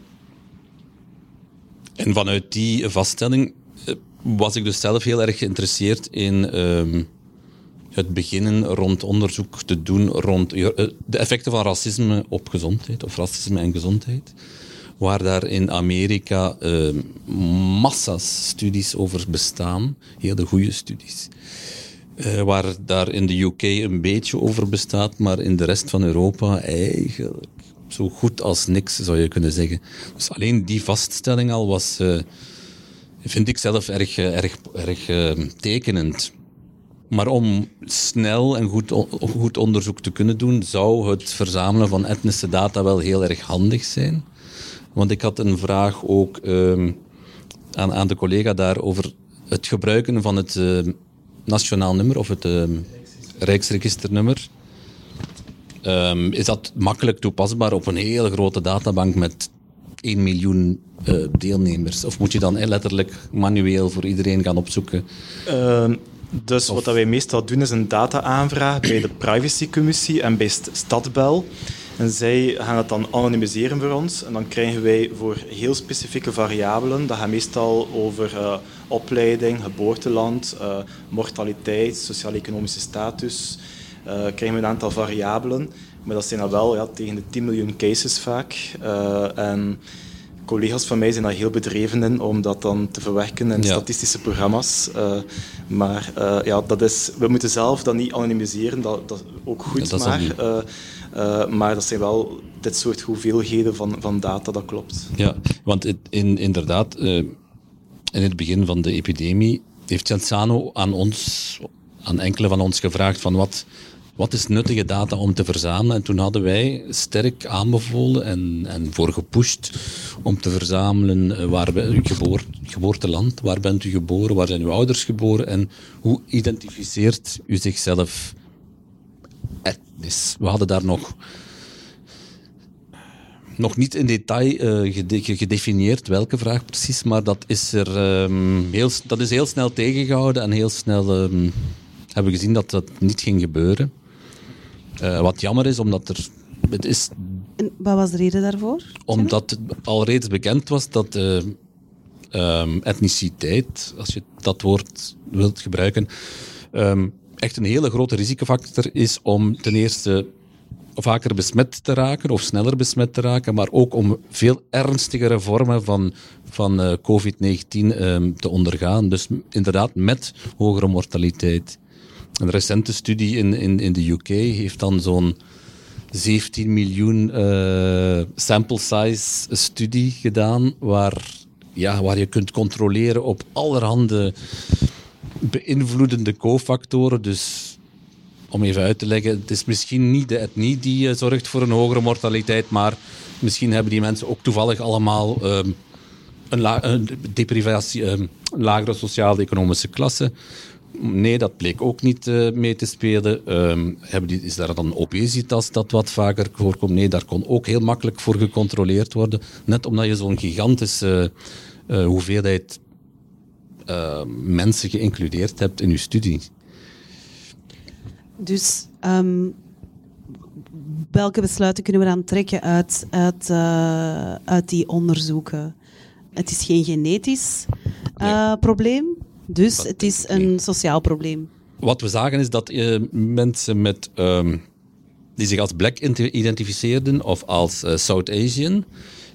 en vanuit die vaststelling uh, was ik dus zelf heel erg geïnteresseerd in um, het beginnen rond onderzoek te doen rond eh, de effecten van racisme op gezondheid, of racisme en gezondheid. Waar daar in Amerika uh, massa's studies over bestaan, hele goede studies. Uh, waar daar in de UK een beetje over bestaat, maar in de rest van Europa eigenlijk zo goed als niks, zou je kunnen zeggen. Dus alleen die vaststelling al was, vind ik zelf erg, erg, erg tekenend. Maar om snel en goed, goed onderzoek te kunnen doen, zou het verzamelen van etnische data wel heel erg handig zijn. Want ik had een vraag ook um, aan, aan de collega daar over het gebruiken van het uh, nationaal nummer of het uh, Rijksregisternummer. Um, is dat makkelijk toepasbaar op een hele grote databank met 1 miljoen uh, deelnemers? Of moet je dan letterlijk manueel voor iedereen gaan opzoeken? Ehm, dus wat wij meestal doen is een data-aanvraag bij de privacycommissie en bij Stadbel. En zij gaan het dan anonimiseren voor ons. En dan krijgen wij voor heel specifieke variabelen, dat gaat meestal over uh, opleiding, geboorteland, uh, mortaliteit, sociaal-economische status, uh, krijgen we een aantal variabelen. Maar dat zijn dan wel ja, tegen de 10 miljoen cases vaak. en collega's van mij zijn daar heel bedreven in om dat dan te verwerken in statistische programma's. Uh, maar uh, ja, dat is, we moeten zelf dat niet anonimiseren, dat, dat ook goed, dat maar, uh, maar dat zijn wel dit soort hoeveelheden van, van data, dat klopt. Ja, want het, in, inderdaad, in het begin van de epidemie heeft Cienzano aan ons, aan enkele van ons gevraagd van wat wat is nuttige data om te verzamelen? En toen hadden wij sterk aanbevolen en, en voor gepusht om te verzamelen uh, waar u geboren, geboorteland, waar bent u geboren, waar zijn uw ouders geboren en hoe identificeert u zichzelf etnisch? We hadden daar nog nog niet in detail uh, gedefinieerd welke vraag precies, maar dat is, er, um, heel, dat is heel snel tegengehouden en heel snel um, hebben we gezien dat dat niet ging gebeuren. Uh, wat jammer is, omdat er. Het is, en wat was de reden daarvoor? Omdat het al reeds bekend was dat uh, um, etniciteit, als je dat woord wilt gebruiken, um, echt een hele grote risicofactor is om ten eerste vaker besmet te raken of sneller besmet te raken, maar ook om veel ernstigere vormen van, van uh, COVID-19 um, te ondergaan. Dus inderdaad met hogere mortaliteit. Een recente studie in, in, in de UK heeft dan zo'n 17 miljoen uh, sample size studie gedaan, waar ja, waar je kunt controleren op allerhande beïnvloedende cofactoren. Dus om even uit te leggen, het is misschien niet de etnie die uh, zorgt voor een hogere mortaliteit, maar misschien hebben die mensen ook toevallig allemaal um, een, een, deprivatie, um, een lagere sociaal-economische klasse. Nee, dat bleek ook niet uh, mee te spelen. Um, hebben die, is daar dan obesitas dat wat vaker voorkomt? Nee, daar kon ook heel makkelijk voor gecontroleerd worden. Net omdat je zo'n gigantische uh, hoeveelheid uh, mensen geïncludeerd hebt in je studie. Dus um, welke besluiten kunnen we dan trekken uit, uit, uit die onderzoeken? Het is geen genetisch nee. probleem, dus dat het is een sociaal probleem. Wat we zagen is dat uh, mensen met, um, die zich als black identificeerden of als South Asian,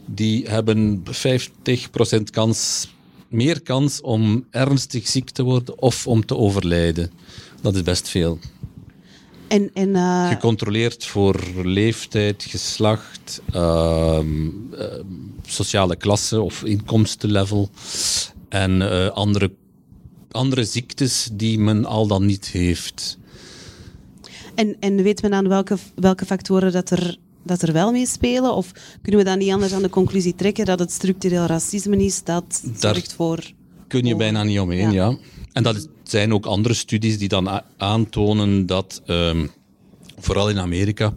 die hebben 50% kans, meer kans om ernstig ziek te worden of om te overlijden. Dat is best veel. En, en, uh... Gecontroleerd voor leeftijd, geslacht, uh, uh, sociale klasse of inkomstenlevel en andere, andere ziektes die men al dan niet heeft. En, en weet men aan welke, welke factoren dat er, dat er wel mee spelen? Of kunnen we dan niet anders aan de conclusie trekken dat het structureel racisme is dat Daar zorgt voor... kun je bijna niet omheen, ja. ja. En dat zijn ook andere studies die dan aantonen dat, um, vooral in Amerika,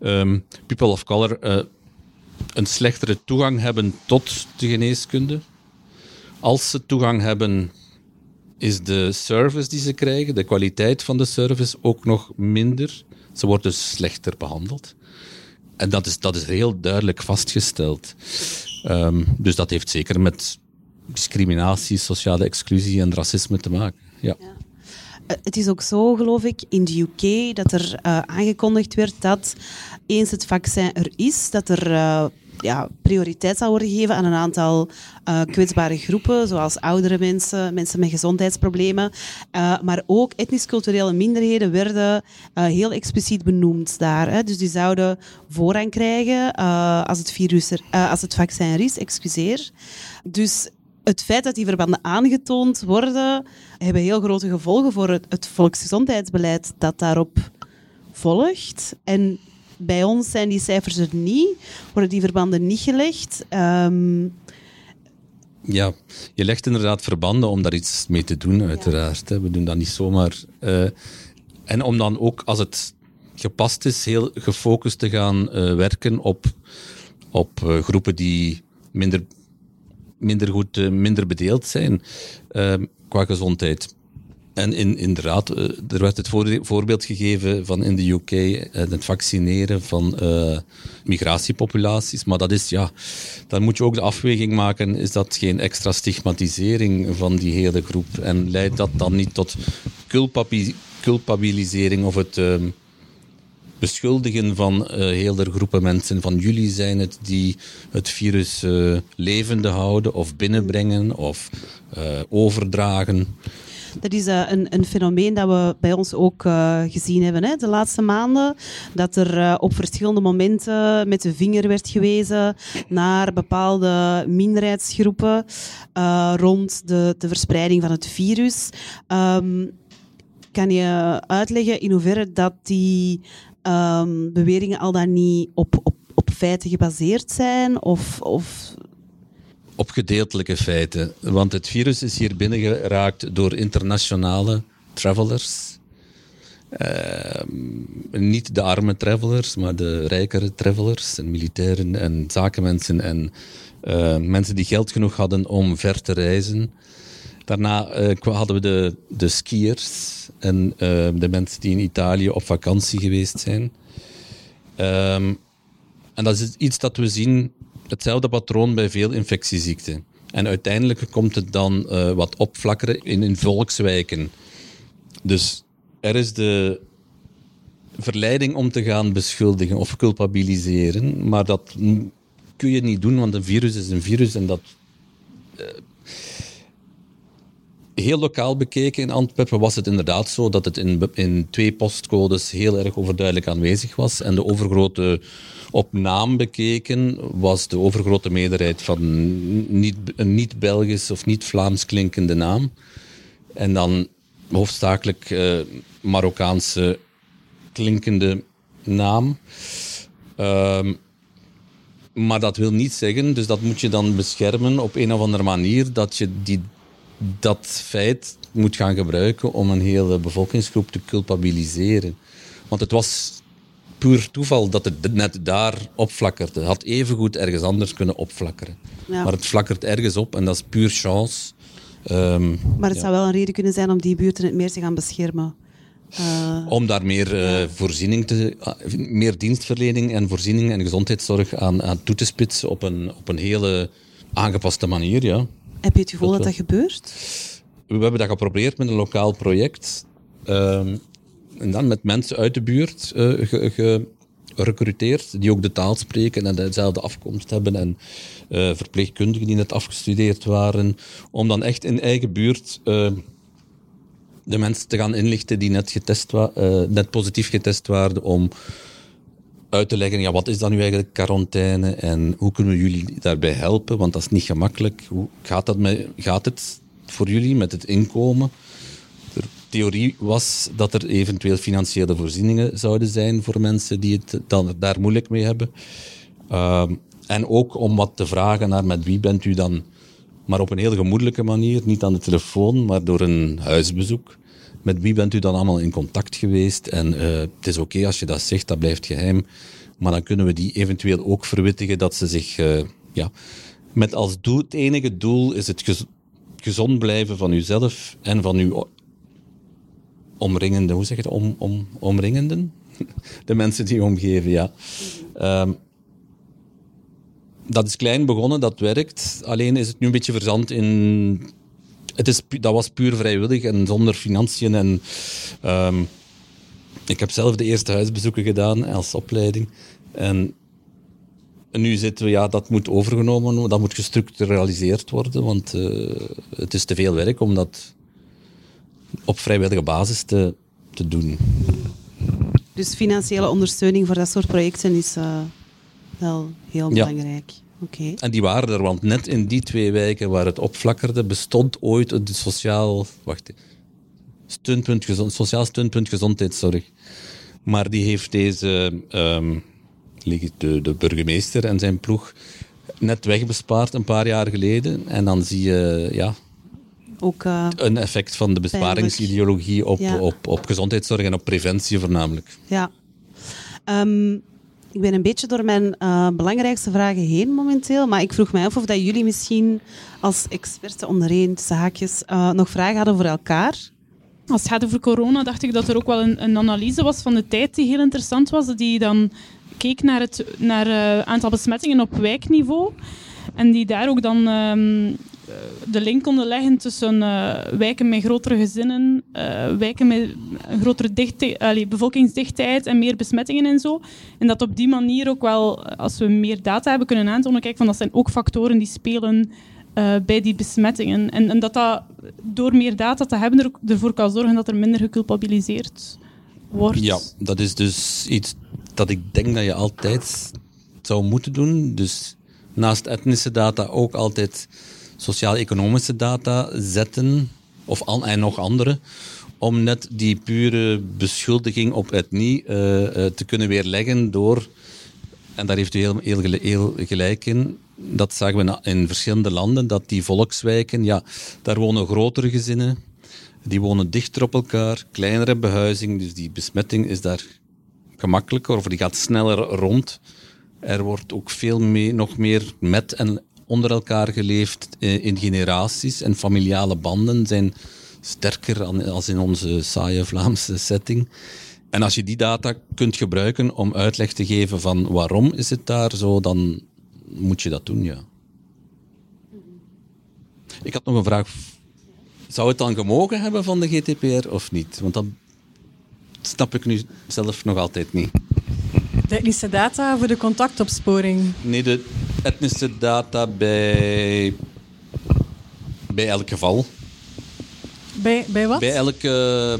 um, people of color uh, een slechtere toegang hebben tot de geneeskunde. Als ze toegang hebben, is de service die ze krijgen, de kwaliteit van de service ook nog minder. Ze worden dus slechter behandeld. En dat is, dat is heel duidelijk vastgesteld. Um, dus dat heeft zeker met discriminatie, sociale exclusie en racisme te maken. Ja. ja. Het is ook zo, geloof ik, in de UK dat er uh, aangekondigd werd dat eens het vaccin er is, dat er uh, ja, prioriteit zal worden gegeven aan een aantal uh, kwetsbare groepen, zoals oudere mensen, mensen met gezondheidsproblemen. maar ook etnisch-culturele minderheden werden heel expliciet benoemd daar. Hè. Dus die zouden voorrang krijgen als, het virus er, als het vaccin er is, excuseer. Dus het feit dat die verbanden aangetoond worden, hebben heel grote gevolgen voor het, het volksgezondheidsbeleid dat daarop volgt. En bij ons zijn die cijfers er niet, worden die verbanden niet gelegd. Um... Ja, je legt inderdaad verbanden om daar iets mee te doen, uiteraard. Ja. We doen dat niet zomaar. Uh, en om dan ook, als het gepast is, heel gefocust te gaan uh, werken op, op uh, groepen die minder minder goed, minder bedeeld zijn qua gezondheid. En in, inderdaad, uh, er werd het voor, voorbeeld gegeven van in de UK het vaccineren van migratiepopulaties. Maar dat is, ja, dan moet je ook de afweging maken, is dat geen extra stigmatisering van die hele groep? En leidt dat dan niet tot culpabilisering of het ehm, beschuldigen van uh, hele groepen mensen. Van jullie zijn het die het virus uh, levende houden of binnenbrengen of overdragen. Dat is uh, een, een, fenomeen dat we bij ons ook uh, gezien hebben hè, de laatste maanden. Dat er uh, op verschillende momenten met de vinger werd gewezen naar bepaalde minderheidsgroepen rond de, de, verspreiding van het virus. Um, kan je uitleggen in hoeverre dat die um, beweringen al dan niet op, op, op feiten gebaseerd zijn? Of, of op gedeeltelijke feiten. Want het virus is hier binnengeraakt door internationale travelers. Uh, niet de arme travelers, maar de rijkere travelers en militairen en zakenmensen en uh, mensen die geld genoeg hadden om ver te reizen. Daarna uh, hadden we de, de skiers en uh, de mensen die in Italië op vakantie geweest zijn. Um, en dat is iets dat we zien, hetzelfde patroon bij veel infectieziekten. En uiteindelijk komt het dan uh, wat opflakkeren in, in volkswijken. Dus er is de verleiding om te gaan beschuldigen of culpabiliseren, maar dat kun je niet doen, want een virus is een virus en dat heel lokaal bekeken in Antwerpen was het inderdaad zo dat het in, in twee postcodes heel erg overduidelijk aanwezig was. En de overgrote, op naam bekeken, was de overgrote meerderheid van niet, een niet-Belgisch of niet-Vlaams klinkende naam. En dan hoofdzakelijk uh, Marokkaanse klinkende naam. Um, maar dat wil niet zeggen, dus dat moet je dan beschermen op een of andere manier, dat je die, dat feit moet gaan gebruiken om een hele bevolkingsgroep te culpabiliseren. Want het was puur toeval dat het net daar opflakkerde. Het had evengoed ergens anders kunnen opflakkeren. Ja. Maar het flakkert ergens op en dat is puur chance. Um, maar het zou wel een reden kunnen zijn om die buurten het meer te gaan beschermen. Uh, Om daar meer, uh, voorziening te, uh, meer dienstverlening en voorziening en gezondheidszorg aan, aan toe te spitsen op een, op een hele aangepaste manier. Ja. Heb je het gevoel dat dat, dat gebeurt? We hebben dat geprobeerd met een lokaal project. Ehm, en dan met mensen uit de buurt gerecruiteerd, die ook de taal spreken en dezelfde afkomst hebben en verpleegkundigen die net afgestudeerd waren. Om dan echt in eigen buurt de mensen te gaan inlichten die net, getest wa uh, net positief getest waren, om uit te leggen, ja, wat is dan nu eigenlijk quarantaine en hoe kunnen we jullie daarbij helpen? Want dat is niet gemakkelijk. Hoe gaat, dat met, gaat het voor jullie met het inkomen? De theorie was dat er eventueel financiële voorzieningen zouden zijn voor mensen die het dan daar moeilijk mee hebben. Uh, en ook om wat te vragen naar met wie bent u dan maar op een heel gemoedelijke manier, niet aan de telefoon, maar door een huisbezoek. Met wie bent u dan allemaal in contact geweest? En uh, het is oké als je dat zegt, dat blijft geheim. Maar dan kunnen we die eventueel ook verwittigen dat ze zich, uh, ja, met als doel, het enige doel is het gezond blijven van uzelf en van uw omringende, hoe zeg je het, om, om, omringenden? De mensen die omgeven, ja. Um, dat is klein begonnen, dat werkt. Alleen is het nu een beetje verzand in. Het is, dat was puur vrijwillig en zonder financiën. En, um, ik heb zelf de eerste huisbezoeken gedaan als opleiding. En nu zitten we, ja, dat moet overgenomen worden, dat moet gestructuraliseerd worden, want uh, het is te veel werk om dat op vrijwillige basis te, te doen. Dus financiële ondersteuning voor dat soort projecten is. Uh wel heel belangrijk. Ja. En die waren er, want net in die twee wijken waar het opflakkerde, bestond ooit het sociaal, wacht, stuntpunt, gezond, sociaal stuntpunt gezondheidszorg. Maar die heeft deze, um, de, de burgemeester en zijn ploeg, net wegbespaard een paar jaar geleden. En dan zie je, ja, ook, uh, een effect van de besparingsideologie op, op, op gezondheidszorg en op preventie voornamelijk. Ja. Um, ik ben een beetje door mijn uh, belangrijkste vragen heen momenteel, maar ik vroeg mij af of dat jullie misschien als experten ondereen, zaakjes, uh, nog vragen hadden voor elkaar. Als het gaat over corona, dacht ik dat er ook wel een, een analyse was van de tijd die heel interessant was, die dan keek naar het naar, uh, aantal besmettingen op wijkniveau. En die daar ook dan um, de link konden leggen tussen uh, wijken met grotere gezinnen, uh, wijken met een grotere bevolkingsdichtheid en meer besmettingen en zo. En dat op die manier ook wel, als we meer data hebben kunnen aantonen, kijk, van dat zijn ook factoren die spelen bij die besmettingen. En, en, dat dat door meer data te hebben er, ervoor kan zorgen dat er minder geculpabiliseerd wordt. Ja, dat is dus iets dat ik denk dat je altijd zou moeten doen. Dus naast etnische data ook altijd sociaal-economische data zetten, of al, en nog andere, om net die pure beschuldiging op etnie uh, uh, te kunnen weerleggen door, en daar heeft u heel, heel, gelijk in, dat zagen we in verschillende landen, dat die volkswijken, ja, daar wonen grotere gezinnen, die wonen dichter op elkaar, kleinere behuizing, dus die besmetting is daar gemakkelijker of die gaat sneller rond. Er wordt ook veel mee, nog meer met en onder elkaar geleefd eh, in generaties en familiale banden zijn sterker als in onze saaie Vlaamse setting. En als je die data kunt gebruiken om uitleg te geven van waarom is het daar zo, dan moet je dat doen, ja. Ik had nog een vraag. Zou het dan gemogen hebben van de GTPR of niet? Want dat snap ik nu zelf nog altijd niet. De etnische data voor de contactopsporing? Nee, de etnische data bij, bij elk geval. Bij, bij wat? Bij elke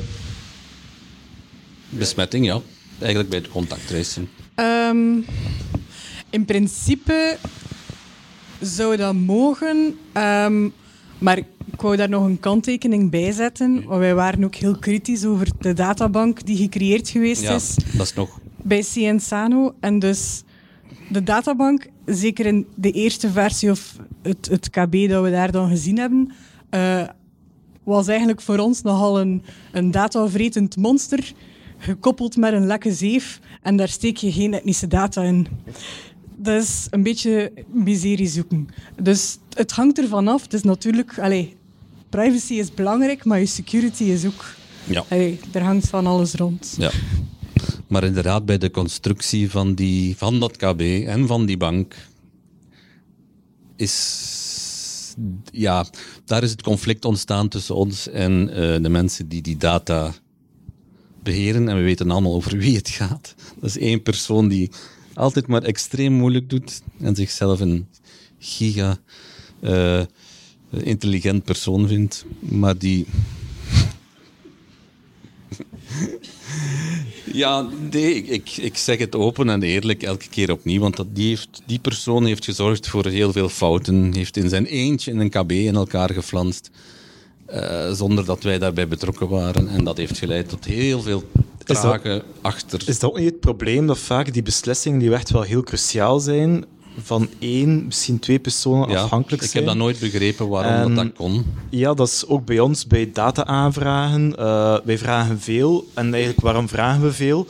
besmetting, ja. Eigenlijk bij de contacttracing. Ehm, in principe zou dat mogen, ehm, maar ik wou daar nog een kanttekening bij zetten. Want wij waren ook heel kritisch over de databank die gecreëerd geweest Ja, is dat is nog... bij Cienzano. En dus de databank, zeker in de eerste versie of het, het KB dat we daar dan gezien hebben, eh, was eigenlijk voor ons nogal een, een datavretend monster, gekoppeld met een lekke zeef. En daar steek je geen etnische data in. Dat is een beetje miserie zoeken. Dus het hangt ervan af. Het is natuurlijk... Allez, privacy is belangrijk, maar je security is ook... Ja. Allez, er hangt van alles rond. Ja. Maar inderdaad, bij de constructie van, die, van dat KB en van die bank is... Ja, daar is het conflict ontstaan tussen ons en eh, de mensen die die data beheren. En we weten allemaal over wie het gaat. Dat is één persoon die altijd maar extreem moeilijk doet en zichzelf een giga eh, intelligent persoon vindt, maar die Ja, nee, ik, ik, ik zeg het open en eerlijk elke keer opnieuw, want dat, die, heeft, die persoon heeft gezorgd voor heel veel fouten, heeft in zijn eentje in een KB in elkaar geflanst, eh, zonder dat wij daarbij betrokken waren. En dat heeft geleid tot heel veel dat- vragen achter. Is dat ook niet het probleem dat vaak die beslissingen die echt wel heel cruciaal zijn, van één, misschien twee personen Ja, afhankelijk ik zijn? heb dat nooit begrepen waarom En- dat, dat kon. Ja, dat is ook bij ons bij data-aanvragen. Eh, wij vragen veel. En eigenlijk, waarom vragen we veel?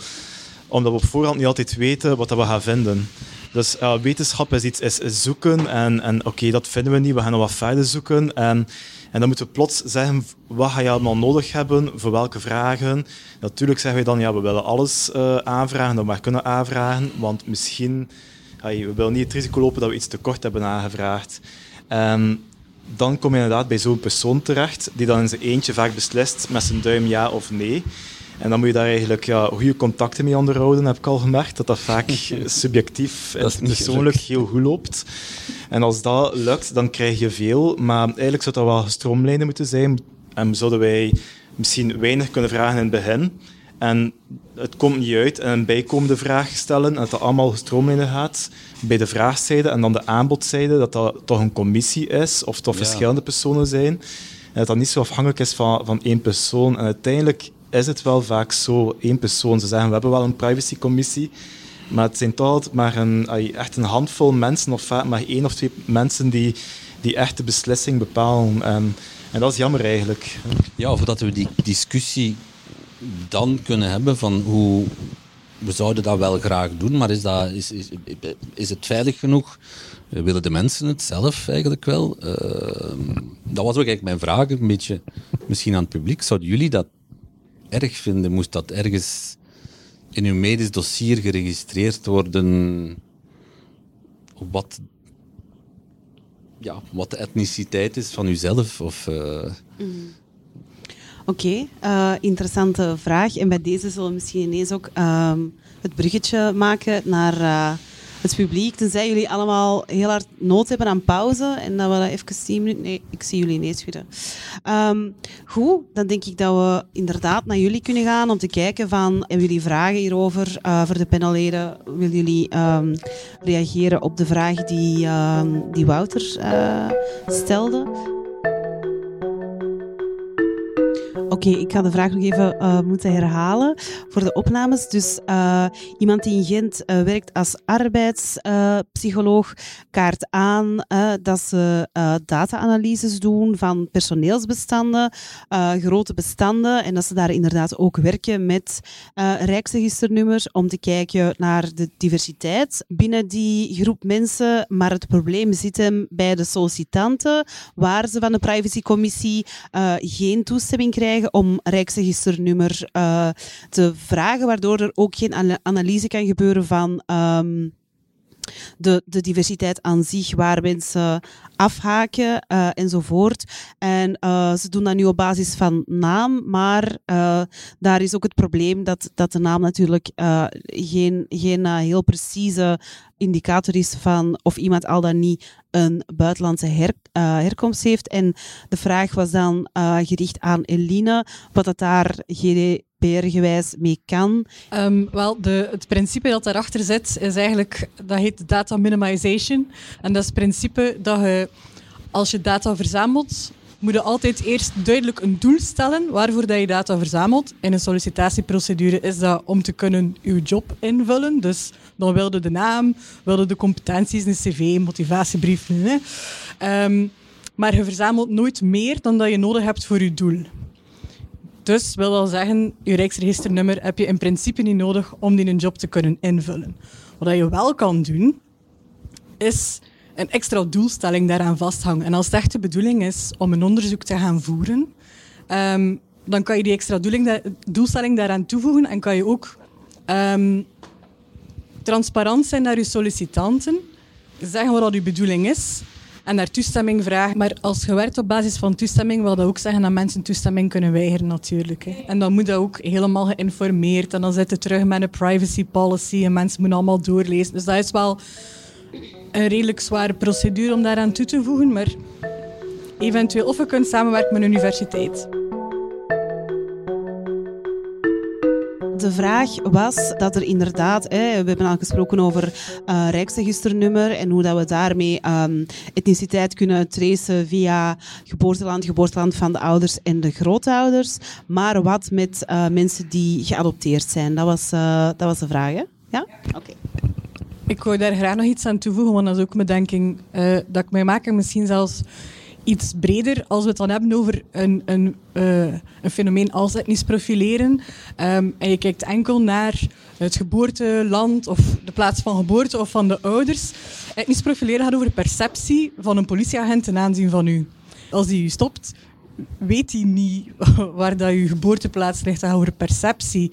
Omdat we op voorhand niet altijd weten wat dat we gaan vinden. Dus eh, wetenschap is iets is, is zoeken en, en oké, dat vinden we niet, we gaan nog wat verder zoeken. En, en dan moeten we plots zeggen, wat ga je allemaal nodig hebben, voor welke vragen. Natuurlijk zeggen wij dan, ja, we willen alles eh, aanvragen, dat we maar kunnen aanvragen, want misschien, we willen niet het risico lopen dat we iets te kort hebben aangevraagd. En dan kom je inderdaad bij zo'n persoon terecht, die dan in zijn eentje vaak beslist met zijn duim ja of nee. En dan moet je daar eigenlijk ja, goede contacten mee onderhouden, heb ik al gemerkt. Dat dat vaak subjectief en persoonlijk heel goed loopt. En als dat lukt, dan krijg je veel. Maar eigenlijk zou dat wel gestroomlijnen moeten zijn. En zouden wij misschien weinig kunnen vragen in het begin. En het komt niet uit en een bijkomende vraag stellen. En dat dat allemaal gestroomlijnen gaat bij de vraagzijde. En dan de aanbodzijde, dat dat toch een commissie is. Of toch Ja. verschillende personen zijn. En dat dat niet zo afhankelijk is van, van één persoon. En uiteindelijk is het wel vaak zo, één persoon. Ze zeggen, we hebben wel een privacycommissie, maar het zijn toch altijd maar een, echt een handvol mensen, of vaak maar één of twee mensen die, die echt de beslissing bepalen. En, en dat is jammer eigenlijk. Ja, of dat we die discussie dan kunnen hebben van hoe we zouden dat wel graag doen, maar is, dat, is, is, is het veilig genoeg? Eh, Willen de mensen het zelf eigenlijk wel? Eh, dat was ook eigenlijk mijn vraag, een beetje misschien aan het publiek. Zouden jullie dat erg vinden? Moest dat ergens in uw medisch dossier geregistreerd worden? Wat, ja, wat de etniciteit is van uzelf? Of, eh, Oké, eh, interessante vraag. En bij deze zullen we misschien ineens ook ehm, het bruggetje maken naar eh, het publiek. Tenzij jullie allemaal heel hard nood hebben aan pauze en dat we even 10 minuten... Nee, ik zie jullie ineens schudden. Ehm, goed, dan denk ik dat we inderdaad naar jullie kunnen gaan om te kijken van... Hebben jullie vragen hierover eh, voor de panelleden? Willen jullie ehm, reageren op de vraag die, die Wouter stelde? Oké, ik ga de vraag nog even eh, moeten herhalen voor de opnames. Dus eh, iemand die in Gent eh, werkt als arbeidspsycholoog kaart aan dat ze data-analyses doen van personeelsbestanden, grote bestanden, en dat ze daar inderdaad ook werken met rijksregisternummers om te kijken naar de diversiteit binnen die groep mensen. Maar het probleem zit hem bij de sollicitanten, waar ze van de privacycommissie geen toestemming krijgen om rijksregisternummer eh, te vragen, waardoor er ook geen ana- analyse kan gebeuren van ehm, de, de diversiteit aan zich, waar mensen afhaken uh, enzovoort. En uh, ze doen dat nu op basis van naam, maar daar is ook het probleem dat, dat de naam natuurlijk geen, geen heel precieze indicator is van of iemand al dan niet een buitenlandse her, herkomst heeft. En de vraag was dan gericht aan Eline, wat dat daar GDPR-gewijs mee kan? Um, wel, de, het principe dat daarachter zit, is eigenlijk, dat heet data minimization. En dat is het principe dat je, als je data verzamelt, moet je altijd eerst duidelijk een doel stellen waarvoor dat je data verzamelt. In een sollicitatieprocedure is dat om te kunnen je job invullen. Dus dan wilde de naam, wilde de competenties, een cv, motivatiebrief. Um, maar je verzamelt nooit meer dan dat je nodig hebt voor je doel. Dus wil wel zeggen, je Rijksregisternummer heb je in principe niet nodig om die een job te kunnen invullen. Wat je wel kan doen, is een extra doelstelling daaraan vasthangen. En als het echt de bedoeling is om een onderzoek te gaan voeren, um, dan kan je die extra doelstelling daaraan toevoegen en kan je ook um, transparant zijn naar je sollicitanten, zeggen wat je bedoeling is en naar toestemming vragen. Maar als je werkt op basis van toestemming, wil dat ook zeggen dat mensen toestemming kunnen weigeren natuurlijk. Hè. En dan moet dat ook helemaal geïnformeerd. En dan zit het terug met een privacy policy en mensen moeten allemaal doorlezen. Dus dat is wel een redelijk zware procedure om daaraan toe te voegen. Maar eventueel of je kunt samenwerken met een universiteit. De vraag was dat er inderdaad, hè, we hebben al gesproken over uh, Rijksregisternummer en hoe dat we daarmee um, etniciteit kunnen tracen via geboorteland, geboorteland van de ouders en de grootouders. Maar wat met uh, mensen die geadopteerd zijn? Dat was, uh, dat was de vraag, hè? Ja? Oké. Okay. Ik wou daar graag nog iets aan toevoegen, want dat is ook mijn denking dat ik mij maak misschien zelfs iets breder als we het dan hebben over een, een, uh, een fenomeen als etnisch profileren. Um, en je kijkt enkel naar het geboorteland of de plaats van geboorte of van de ouders. Etnisch profileren gaat over perceptie van een politieagent ten aanzien van u. Als die u stopt, weet hij niet waar dat je geboorteplaats ligt. Dat gaat over perceptie.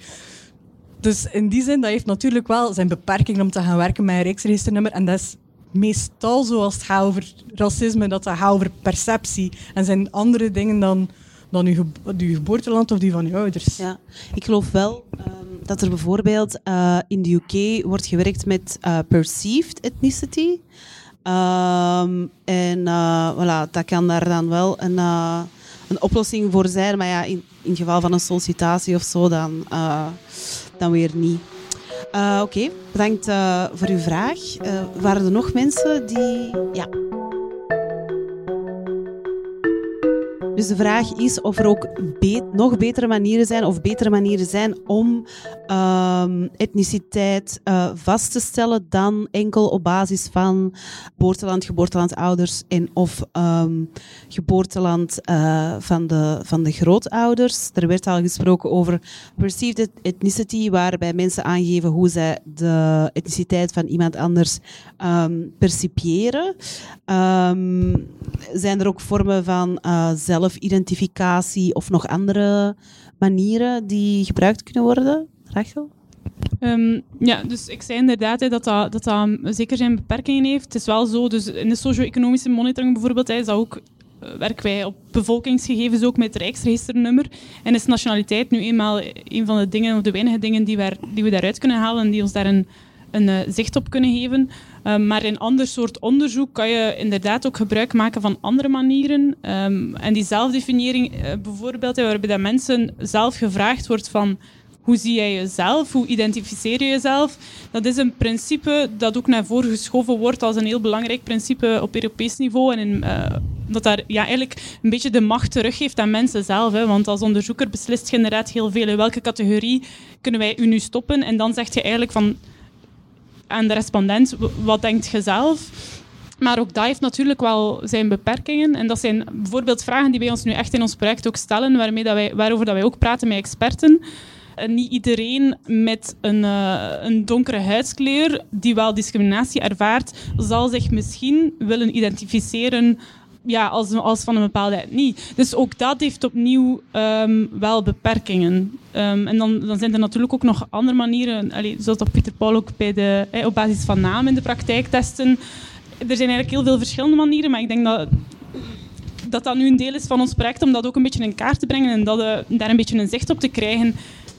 Dus in die zin, dat heeft natuurlijk wel zijn beperking om te gaan werken met een rijksregisternummer. En dat is meestal zoals het gaat over racisme, dat het gaat over perceptie. En zijn andere dingen dan, dan je geboorteland of die van je ouders. Ja, ik geloof wel um, dat er bijvoorbeeld uh, in de UK wordt gewerkt met uh, perceived ethnicity. Um, en uh, voilà, dat kan daar dan wel een, een oplossing voor zijn. Maar ja, in, in geval van een sollicitatie of zo, dan, dan weer niet. Uh, Oké, bedankt uh, voor uw vraag. Uh, waren er nog mensen die... Ja. Dus de vraag is of er ook nog betere manieren zijn of betere manieren zijn om um, etniciteit uh, vast te stellen dan enkel op basis van geboorteland, geboortelandouders en of um, geboorteland uh, van, de, van de grootouders. Er werd al gesproken over perceived ethnicity, waarbij mensen aangeven hoe zij de etniciteit van iemand anders um, percipiëren. zijn er ook vormen van uh, zelfidentificatie of nog andere manieren die gebruikt kunnen worden? Rachel? Um, ja, dus ik zei inderdaad dat, dat, dat dat zeker zijn beperkingen heeft. Het is wel zo, dus in de socio-economische monitoring bijvoorbeeld, is dat ook uh, werken wij op bevolkingsgegevens ook met het Rijksregisternummer. En is nationaliteit nu eenmaal een van de dingen, of de weinige dingen die, wij, die we daaruit kunnen halen en die ons daar een, een uh, zicht op kunnen geven. Um, maar in ander soort onderzoek kan je inderdaad ook gebruik maken van andere manieren. Um, en die zelfdefiniëring, uh, bijvoorbeeld, waarbij dat mensen zelf gevraagd wordt van hoe zie jij jezelf? Hoe identificeer je jezelf? Dat is een principe dat ook naar voren geschoven wordt als een heel belangrijk principe op Europees niveau. En in, uh, dat daar ja, eigenlijk een beetje de macht teruggeeft aan mensen zelf. Hè. Want als onderzoeker beslist je inderdaad heel veel in welke categorie kunnen wij u nu stoppen. En dan zeg je eigenlijk van aan de respondent, wat denkt je zelf? Maar ook dat heeft natuurlijk wel zijn beperkingen. En dat zijn bijvoorbeeld vragen die wij ons nu echt in ons project ook stellen, waarmee dat wij, waarover dat wij ook praten met experten. En niet iedereen met een, uh, een donkere huidskleur die wel discriminatie ervaart, zal zich misschien willen identificeren ja, als, als van een bepaalde etnie. Dus ook dat heeft opnieuw ehm, wel beperkingen. Ehm, en dan, dan zijn er natuurlijk ook nog andere manieren, allee, zoals dat Pieter Paul ook bij de, op basis van naam in de praktijk testen. Er zijn eigenlijk heel veel verschillende manieren, maar ik denk dat dat dat nu een deel is van ons project om dat ook een beetje in kaart te brengen en dat, uh, daar een beetje een zicht op te krijgen.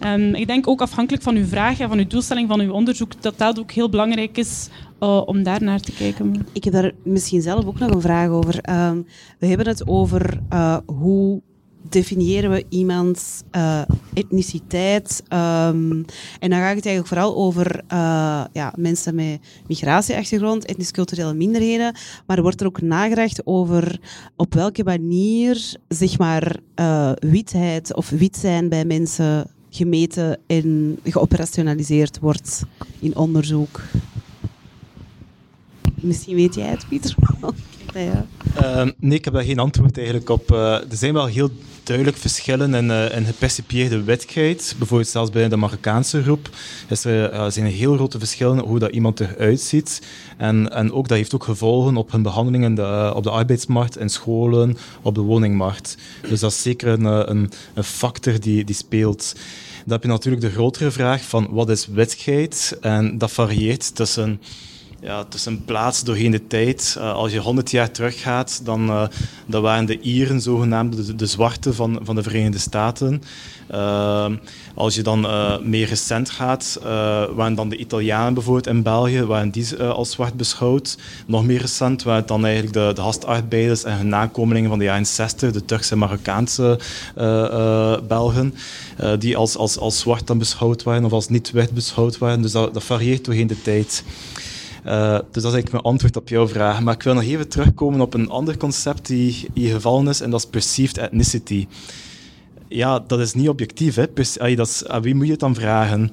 Um, ik denk ook afhankelijk van uw vraag en van uw doelstelling van uw onderzoek, dat dat ook heel belangrijk is uh, om daar naar te kijken. Ik heb daar misschien zelf ook nog een vraag over. Um, we hebben het over uh, hoe definiëren we iemands uh, etniciteit. Um, en dan gaat het eigenlijk vooral over uh, ja, mensen met migratieachtergrond, etnisch-culturele minderheden. Maar wordt er ook nagedacht over op welke manier zeg maar, witheid of wit zijn bij mensen gemeten en geoperationaliseerd wordt in onderzoek. Misschien weet jij het, Pieter. uh, nee, ik heb daar geen antwoord eigenlijk op. Uh, er zijn wel heel duidelijk verschillen in, uh, in gepercipieerde witheid. Bijvoorbeeld zelfs bij de Marokkaanse groep is er, uh, zijn er heel grote verschillen hoe dat iemand eruit ziet. En, en ook, dat heeft ook gevolgen op hun behandelingen de, op de arbeidsmarkt, in scholen, op de woningmarkt. Dus dat is zeker een, een, een factor die, die speelt. Dan heb je natuurlijk de grotere vraag van wat is witheid? En dat varieert tussen ja, het is een plaats doorheen de tijd. Uh, als je 100 jaar teruggaat, dan, uh, dan waren de Ieren zogenaamd de, de zwarte van, van de Verenigde Staten. Uh, als je dan meer recent gaat, waren dan de Italianen bijvoorbeeld in België, waren die als zwart beschouwd. Nog meer recent waren het dan eigenlijk de, de gastarbeiders en hun nakomelingen van de jaren 60, de Turkse en Marokkaanse Belgen, die als, als, als zwart dan beschouwd waren of als niet-wit beschouwd waren. Dus dat, dat varieert doorheen de tijd. Uh, dus dat is mijn antwoord op jouw vraag. Maar ik wil nog even terugkomen op een ander concept die hier gevallen is, en dat is perceived ethnicity. Ja, dat is niet objectief. Hè. Allee, dat aan wie moet je het dan vragen?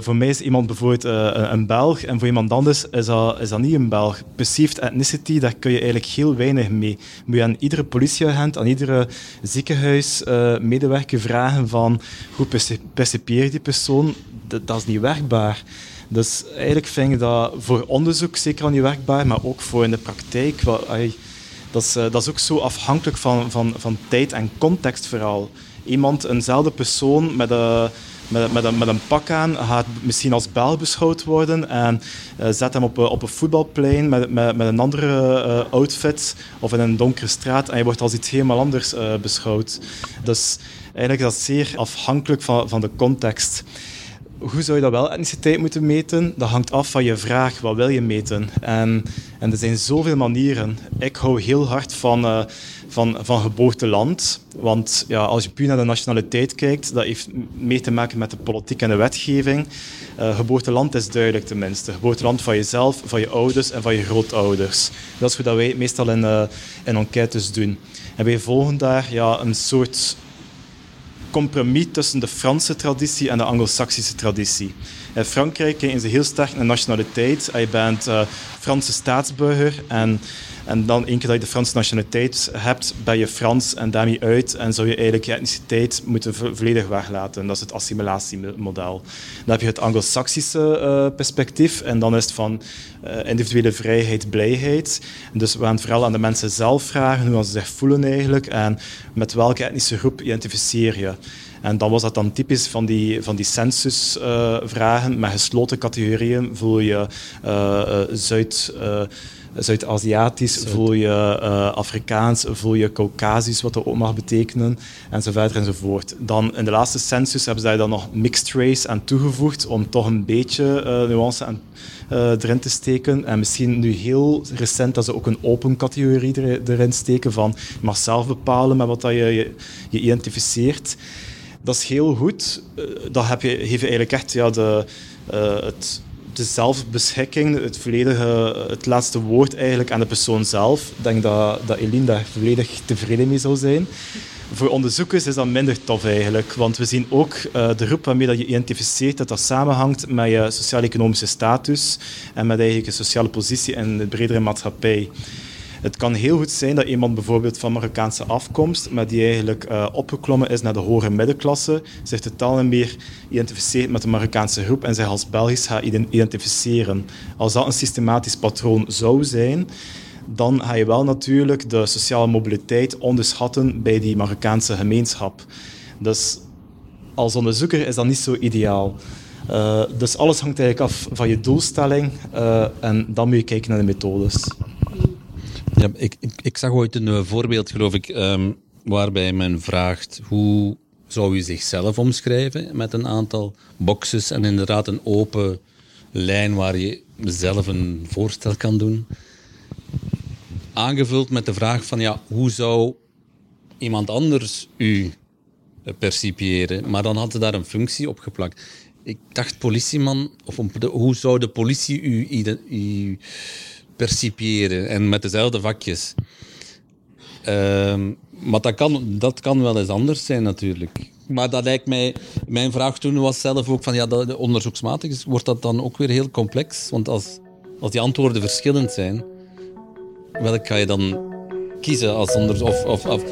Voor, mij is iemand bijvoorbeeld uh, een Belg en voor iemand anders is dat, is dat niet een Belg. Perceived ethnicity, daar kun je eigenlijk heel weinig mee. Moet je aan iedere politieagent, aan iedere ziekenhuismedewerker vragen van hoe percipieer die persoon? Dat is niet werkbaar. Dus eigenlijk vind ik dat voor onderzoek zeker al niet werkbaar, maar ook voor in de praktijk. Dat is, dat is ook zo afhankelijk van, van, van tijd en context vooral. Iemand, eenzelfde persoon met een, met, met, een, met een pak aan gaat misschien als Bel beschouwd worden en uh, zet hem op, op een voetbalplein met, met, met een andere outfit of in een donkere straat en je wordt als iets helemaal anders beschouwd. Dus eigenlijk is dat zeer afhankelijk van, van de context hoe zou je dat wel etniciteit moeten meten? Dat hangt af van je vraag, wat wil je meten? En, en er zijn zoveel manieren. Ik hou heel hard van, uh, van, van geboorteland. Want ja, als je puur naar de nationaliteit kijkt, dat heeft mee te maken met de politiek en de wetgeving. Uh, geboorteland is duidelijk tenminste. Geboorteland van jezelf, van je ouders en van je grootouders. Dat is hoe dat wij meestal in, uh, in enquêtes doen. En wij volgen daar ja, een soort compromis tussen de Franse traditie en de Anglo-Saxische traditie. In Frankrijk kijken ze heel sterk nationaliteit. Je bent uh, Franse staatsburger en, en dan één keer dat je de Franse nationaliteit hebt, ben je Frans en daarmee uit en zou je eigenlijk je etniciteit moeten vo volledig weglaten. Dat is het assimilatiemodel. Dan heb je het Anglo-Saxische uh, perspectief en dan is het van uh, individuele vrijheid, blijheid. Dus we gaan vooral aan de mensen zelf vragen hoe ze zich voelen eigenlijk en met welke etnische groep identificeer je. En dan was dat dan typisch van die, van die censusvragen uh, met gesloten categorieën. Voel je Zuid... Zuid-Aziatisch, voel je uh, Afrikaans, voel je Caucasisch, wat dat ook mag betekenen, enzovoort enzovoort. Dan in de laatste census hebben ze daar dan nog mixed race aan toegevoegd, om toch een beetje uh, nuance aan, uh, erin te steken. En misschien nu heel recent dat ze ook een open categorie er, erin steken van je mag zelf bepalen met wat dat je, je, je identificeert. Dat is heel goed. Dat heb je, eigenlijk echt ja, de, het de zelfbeschikking, het, volledige, het laatste woord eigenlijk aan de persoon zelf. Ik denk dat, dat Eline daar volledig tevreden mee zou zijn. Voor onderzoekers is dat minder tof eigenlijk, want we zien ook uh, de groep waarmee dat je identificeert dat dat samenhangt met je sociaal-economische status en met eigenlijk je sociale positie in de bredere maatschappij. Het kan heel goed zijn dat iemand bijvoorbeeld van Marokkaanse afkomst, maar die eigenlijk uh, opgeklommen is naar de hogere middenklasse, zich totaal niet meer identificeert met de Marokkaanse groep en zich als Belgisch gaat identificeren. Als dat een systematisch patroon zou zijn, dan ga je wel natuurlijk de sociale mobiliteit onderschatten bij die Marokkaanse gemeenschap. Dus als onderzoeker is dat niet zo ideaal. Uh, dus alles hangt eigenlijk af van je doelstelling uh, en dan moet je kijken naar de methodes. Ja, ik, ik, ik zag ooit een eh, voorbeeld, geloof ik, um, waarbij men vraagt hoe zou u zichzelf omschrijven met een aantal boxes en inderdaad een open lijn waar je zelf een voorstel kan doen. Aangevuld met de vraag van ja, hoe zou iemand anders u percipiëren? Maar dan had ze daar een functie op geplakt. Ik dacht politieman, of hoe zou de politie u, u percipiëren? En met dezelfde vakjes. Uh, maar dat kan, dat kan wel eens anders zijn natuurlijk. Maar dat lijkt mij... Mijn vraag toen was zelf ook van... Ja, dat, onderzoeksmatig wordt dat dan ook weer heel complex. Want als, als die antwoorden verschillend zijn... Welk ga je dan kiezen als onderzoek? Of, of, of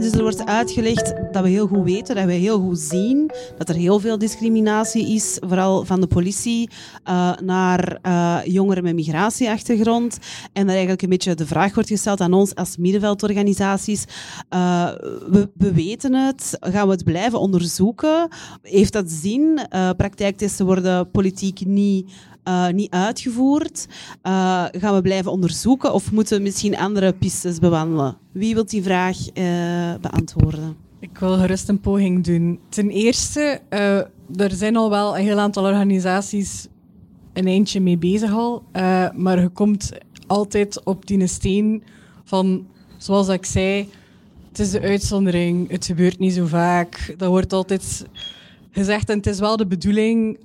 dus er wordt uitgelegd dat we heel goed weten, dat we heel goed zien dat er heel veel discriminatie is, vooral van de politie uh, naar uh, jongeren met migratieachtergrond. En dat eigenlijk een beetje de vraag wordt gesteld aan ons als middenveldorganisaties. Uh, we, we, weten het, gaan we het blijven onderzoeken? Heeft dat zin? praktijktesten worden politiek niet uh, niet uitgevoerd? Uh, gaan we blijven onderzoeken of moeten we misschien andere pistes bewandelen? Wie wil die vraag uh, beantwoorden? Ik wil gerust een poging doen. Ten eerste, er zijn al wel een heel aantal organisaties een eindje mee bezig al, maar je komt altijd op die steen van, zoals ik zei, het is de uitzondering, het gebeurt niet zo vaak. Dat wordt altijd gezegd en het is wel de bedoeling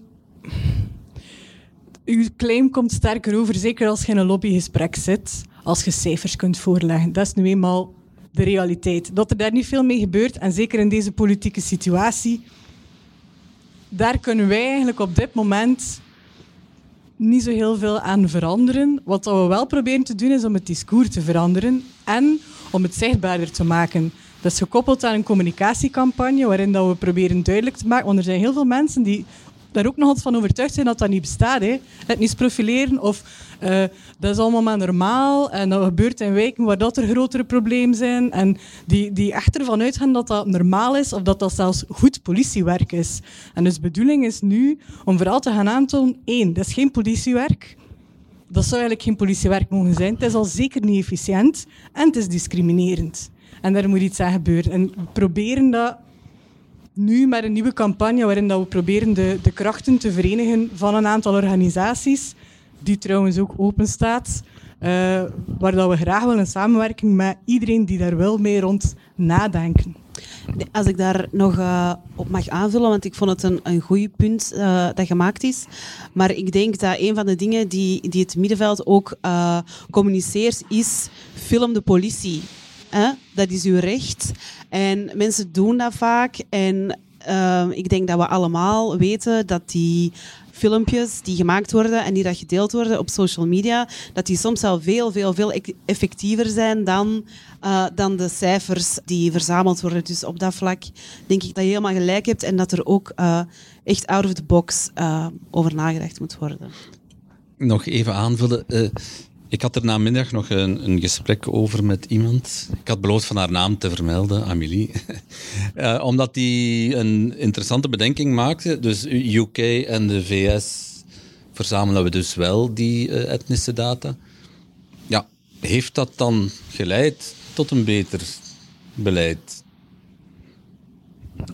uw claim komt sterker over, zeker als je in een lobbygesprek zit, als je cijfers kunt voorleggen. Dat is nu eenmaal de realiteit. Dat er daar niet veel mee gebeurt, en zeker in deze politieke situatie, daar kunnen wij eigenlijk op dit moment niet zo heel veel aan veranderen. Wat we wel proberen te doen, is om het discours te veranderen en om het zichtbaarder te maken. Dat is gekoppeld aan een communicatiecampagne waarin dat we proberen duidelijk te maken, want er zijn heel veel mensen die daar ook nog altijd van overtuigd zijn dat dat niet bestaat. Hè. Het niet profileren of uh, dat is allemaal maar normaal en dat gebeurt in wijken waar dat er grotere problemen zijn en die, die echt ervan uitgaan dat dat normaal is of dat dat zelfs goed politiewerk is. En dus de bedoeling is nu om vooral te gaan aantonen, één, dat is geen politiewerk. Dat zou eigenlijk geen politiewerk mogen zijn. Het is al zeker niet efficiënt en het is discriminerend. En daar moet iets aan gebeuren. En we proberen dat nu met een nieuwe campagne waarin dat we proberen de, de krachten te verenigen van een aantal organisaties, die trouwens ook open staat, uh, waar dat we graag willen een samenwerking met iedereen die daar wil mee rond nadenken. Als ik daar nog uh, op mag aanvullen, want ik vond het een, een goed punt uh, dat gemaakt is. Maar ik denk dat een van de dingen die, die het middenveld ook communiceert, is film de politie. Dat is uw recht. En mensen doen dat vaak. En uh, ik denk dat we allemaal weten dat die filmpjes die gemaakt worden en die dat gedeeld worden op social media, dat die soms al veel, veel, veel effectiever zijn dan, uh, dan de cijfers die verzameld worden. Dus op dat vlak denk ik dat je helemaal gelijk hebt en dat er ook uh, echt out of the box uh, over nagedacht moet worden. Nog even aanvullen. Ik had er namiddag nog een, een, gesprek over met iemand. Ik had beloofd van haar naam te vermelden, Amélie. uh, omdat die een interessante bedenking maakte. Dus UK en de VS verzamelen we dus wel die uh, etnische data. Ja, heeft dat dan geleid tot een beter beleid?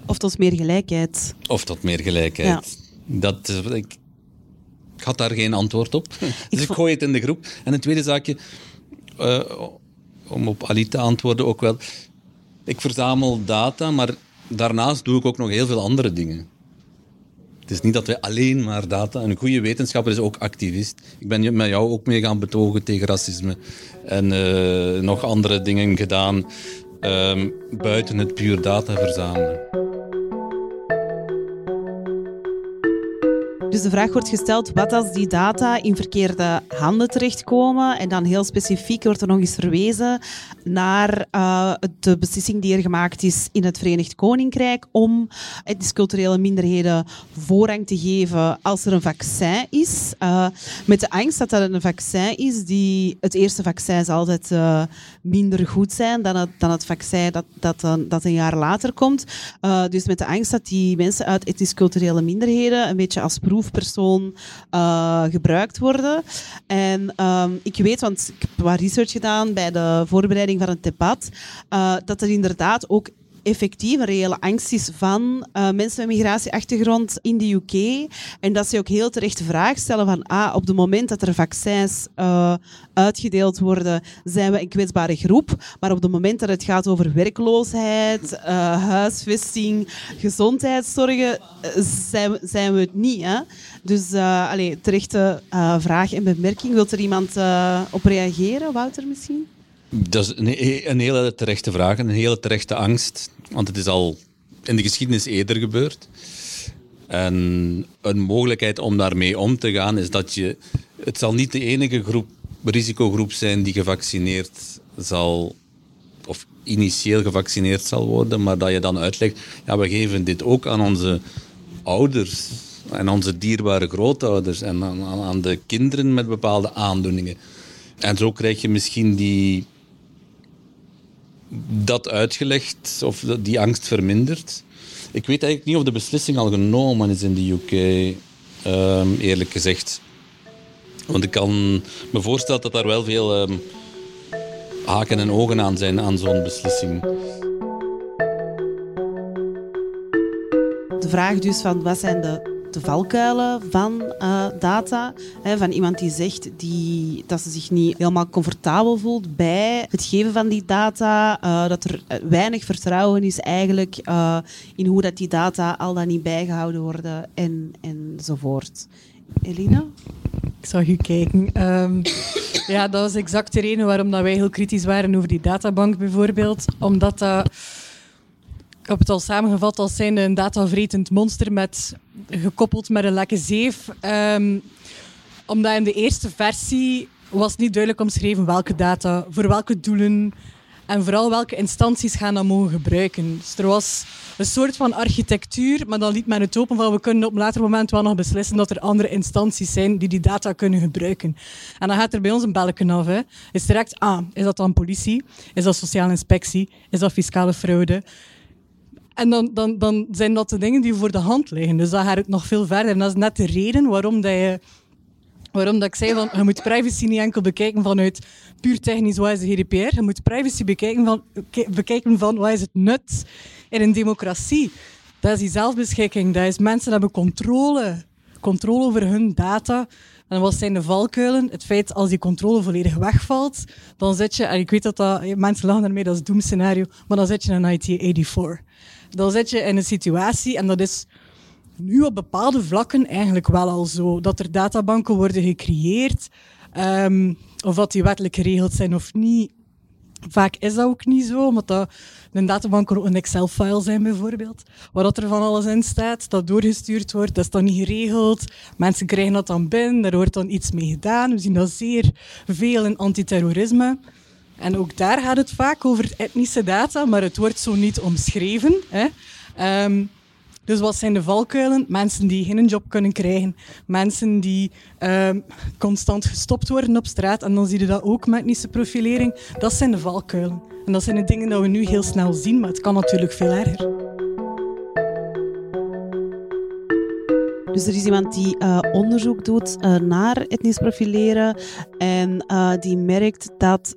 Of tot meer gelijkheid. Of tot meer gelijkheid. Ja. Dat, ik, ik had daar geen antwoord op. Dus ik, gooi het in de groep. En een tweede zaakje, uh, om op Ali te antwoorden ook wel. Ik verzamel data, maar daarnaast doe ik ook nog heel veel andere dingen. Het is niet dat wij alleen maar data... Een goede wetenschapper is ook activist. Ik ben met jou ook mee gaan betogen tegen racisme. En uh, nog andere dingen gedaan uh, buiten het puur data verzamelen. Dus de vraag wordt gesteld, wat als die data in verkeerde handen terechtkomen? En dan heel specifiek wordt er nog eens verwezen naar uh, de beslissing die er gemaakt is in het Verenigd Koninkrijk om etnisch-culturele minderheden voorrang te geven als er een vaccin is. Uh, met de angst dat dat een vaccin is, die het eerste vaccin zal altijd uh, minder goed zijn dan het, dan het vaccin dat, dat, dat een jaar later komt. dus met de angst dat die mensen uit etnisch-culturele minderheden een beetje als proefpersoon uh, gebruikt worden. En um, ik weet, want ik heb wat research gedaan bij de voorbereiding van het debat, uh, dat er inderdaad ook effectief reële angst is van uh, mensen met migratieachtergrond in de UK. En dat ze ook heel terecht de vraag stellen van ah, op het moment dat er vaccins uh, uitgedeeld worden, zijn we een kwetsbare groep. Maar op het moment dat het gaat over werkloosheid, uh, huisvesting, gezondheidszorgen, zijn, zijn we het niet. Hè? Dus allee, terechte vraag en bemerking. Wilt er iemand op reageren? Wouter misschien? Dat is een, hele terechte vraag, een hele terechte angst. Want het is al in de geschiedenis eerder gebeurd. En een mogelijkheid om daarmee om te gaan is dat je... Het zal niet de enige groep, risicogroep zijn die gevaccineerd zal... Of initieel gevaccineerd zal worden, maar dat je dan uitlegt... Ja, we geven dit ook aan onze ouders en onze dierbare grootouders en aan, aan de kinderen met bepaalde aandoeningen. En zo krijg je misschien die dat uitgelegd of die angst vermindert. Ik weet eigenlijk niet of de beslissing al genomen is in de UK, ehm, eerlijk gezegd. Want ik kan me voorstellen dat daar wel veel um, haken en ogen aan zijn aan zo'n beslissing. De vraag dus van wat zijn de de valkuilen van uh, data. Hè, van iemand die zegt die, dat ze zich niet helemaal comfortabel voelt bij het geven van die data. Uh, dat er weinig vertrouwen is eigenlijk in hoe dat die data al dan niet bijgehouden worden en, enzovoort. Elina? Ik zag u kijken. Um, ja, dat was exact de reden waarom dat wij heel kritisch waren over die databank bijvoorbeeld. Omdat dat ik heb het al samengevat als zijnde een datavretend monster met, gekoppeld met een lekke zeef. Um, omdat in de eerste versie was niet duidelijk omschreven welke data, voor welke doelen en vooral welke instanties gaan dat mogen gebruiken. Dus er was een soort van architectuur, maar dan liet men het open van we kunnen op een later moment wel nog beslissen dat er andere instanties zijn die die data kunnen gebruiken. En dan gaat er bij ons een belletje af. Hè. Is direct, ah, is dat dan politie? Is dat sociale inspectie? Is dat fiscale fraude? En dan, dan, dan zijn dat de dingen die voor de hand liggen. Dus dan gaat het nog veel verder. En dat is net de reden waarom, dat je, waarom dat ik zei van je moet privacy niet enkel bekijken vanuit puur technisch wat is de GDPR. Je moet privacy bekijken van, bekijken van wat is het nut in een democratie. Dat is die zelfbeschikking. Dat is mensen hebben controle. Controle over hun data. En wat zijn de valkuilen? Het feit als die controle volledig wegvalt, dan zit je, en ik weet dat, dat mensen lachen ermee, dat is doemscenario, maar dan zit je in IT 84 dan zit je in een situatie, en dat is nu op bepaalde vlakken eigenlijk wel al zo, dat er databanken worden gecreëerd, um, of dat die wettelijk geregeld zijn of niet. Vaak is dat ook niet zo, omdat dat een databank een Excel-file zijn bijvoorbeeld, waar dat er van alles in staat, dat doorgestuurd wordt, dat is dan niet geregeld. Mensen krijgen dat dan binnen, daar wordt dan iets mee gedaan. We zien dat zeer veel in antiterrorisme. En ook daar gaat het vaak over etnische data, maar het wordt zo niet omschreven. Hè. Um, dus wat zijn de valkuilen? Mensen die geen job kunnen krijgen, mensen die um, constant gestopt worden op straat. En dan zie je dat ook met etnische profilering. Dat zijn de valkuilen. En dat zijn de dingen die we nu heel snel zien, maar het kan natuurlijk veel erger. Dus er is iemand die uh, onderzoek doet uh, naar etnisch profileren en uh, die merkt dat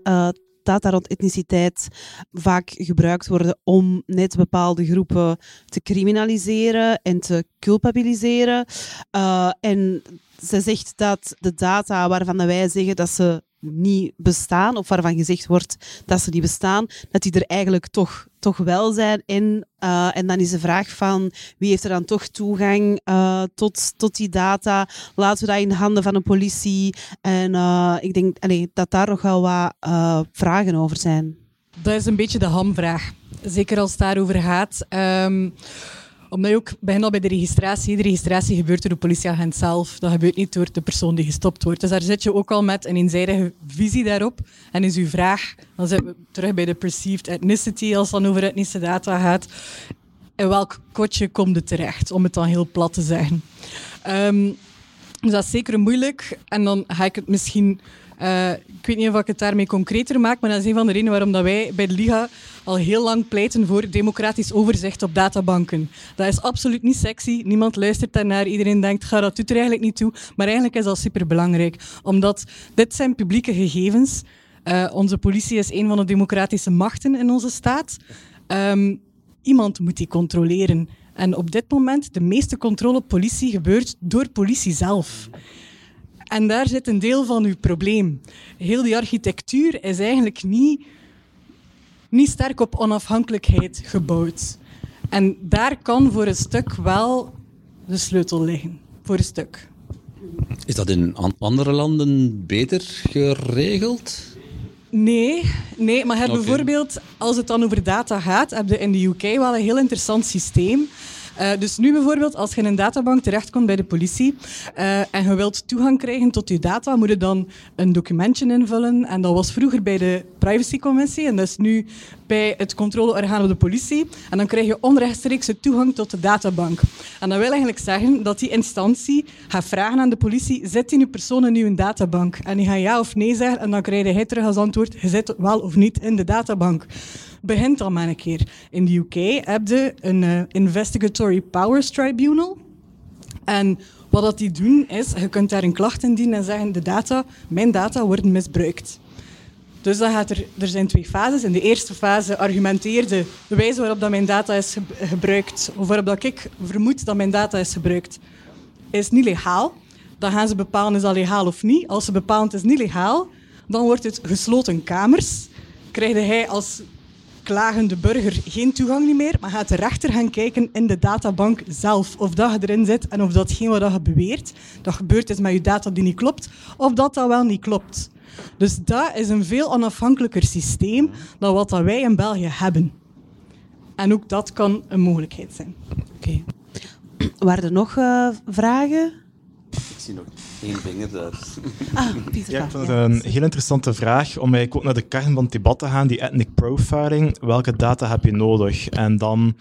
data rond etniciteit vaak gebruikt worden om net bepaalde groepen te criminaliseren en te culpabiliseren. Uh, en ze zegt dat de data waarvan wij zeggen dat ze niet bestaan, of waarvan gezegd wordt dat ze niet bestaan, dat die er eigenlijk toch, toch wel zijn. En, uh, en dan is de vraag van wie heeft er dan toch toegang uh, tot, tot die data? Laten we dat in de handen van de politie? En uh, ik denk allee, dat daar nog wel wat vragen over zijn. Dat is een beetje de hamvraag. Zeker als het daarover gaat. Um, Omdat je ook begint bij de registratie. De registratie gebeurt door de politieagent zelf. Dat gebeurt niet door de persoon die gestopt wordt. Dus daar zit je ook al met een eenzijdige visie daarop. En is uw vraag, dan zijn we terug bij de perceived ethnicity, als het dan over etnische data gaat. In welk kotje komt het terecht, om het dan heel plat te zeggen. Um, dus dat is zeker moeilijk. En dan ga ik het misschien uh, ik weet niet of ik het daarmee concreter maak, maar dat is een van de redenen waarom dat wij bij de Liga al heel lang pleiten voor democratisch overzicht op databanken. Dat is absoluut niet sexy. Niemand luistert daarnaar. Iedereen denkt, ga dat doet er eigenlijk niet toe. Maar eigenlijk is dat superbelangrijk. Omdat dit zijn publieke gegevens. Uh, onze politie is een van de democratische machten in onze staat. Um, iemand moet die controleren. En op dit moment, de meeste controle op politie gebeurt door politie zelf. En daar zit een deel van uw probleem. Heel die architectuur is eigenlijk niet, niet sterk op onafhankelijkheid gebouwd. En daar kan voor een stuk wel de sleutel liggen. Voor een stuk. Is dat in andere landen beter geregeld? Nee, nee maar okay. bijvoorbeeld, als het dan over data gaat, heb je in de UK wel een heel interessant systeem. Uh, dus nu bijvoorbeeld, als je in een databank terechtkomt bij de politie uh, en je wilt toegang krijgen tot je data, moet je dan een documentje invullen. En dat was vroeger bij de privacycommissie en dat is nu bij het controleorgaan op de politie. En dan krijg je onrechtstreekse toegang tot de databank. En dat wil eigenlijk zeggen dat die instantie gaat vragen aan de politie, zit die persoon in uw databank? En die gaat ja of nee zeggen en dan krijg hij terug als antwoord, je zit wel of niet in de databank begint al maar een keer. In de UK heb je een uh, Investigatory Powers Tribunal. En wat dat die doen is, je kunt daar een klacht indienen en zeggen, de data, mijn data worden misbruikt. Dus dan gaat er, er zijn twee fases. In de eerste fase argumenteerde de wijze waarop dat mijn data is gebruikt, of waarop dat ik vermoed dat mijn data is gebruikt, is niet legaal. Dan gaan ze bepalen, is dat legaal of niet. Als ze bepalen, het is niet legaal, dan wordt het gesloten kamers. Krijgt hij als klagende burger geen toegang meer, maar gaat de rechter gaan kijken in de databank zelf of dat je erin zit en of datgene wat je beweert, dat gebeurd is met je data die niet klopt, of dat dat wel niet klopt. Dus dat is een veel onafhankelijker systeem dan wat dat wij in België hebben. En ook dat kan een mogelijkheid zijn. Oké. Okay. Waren er nog uh, vragen? Ik zie nog Ah, ja, ik het een heel interessante vraag om eigenlijk ook naar de kern van het debat te gaan, die ethnic profiling. Welke data heb je nodig? En dan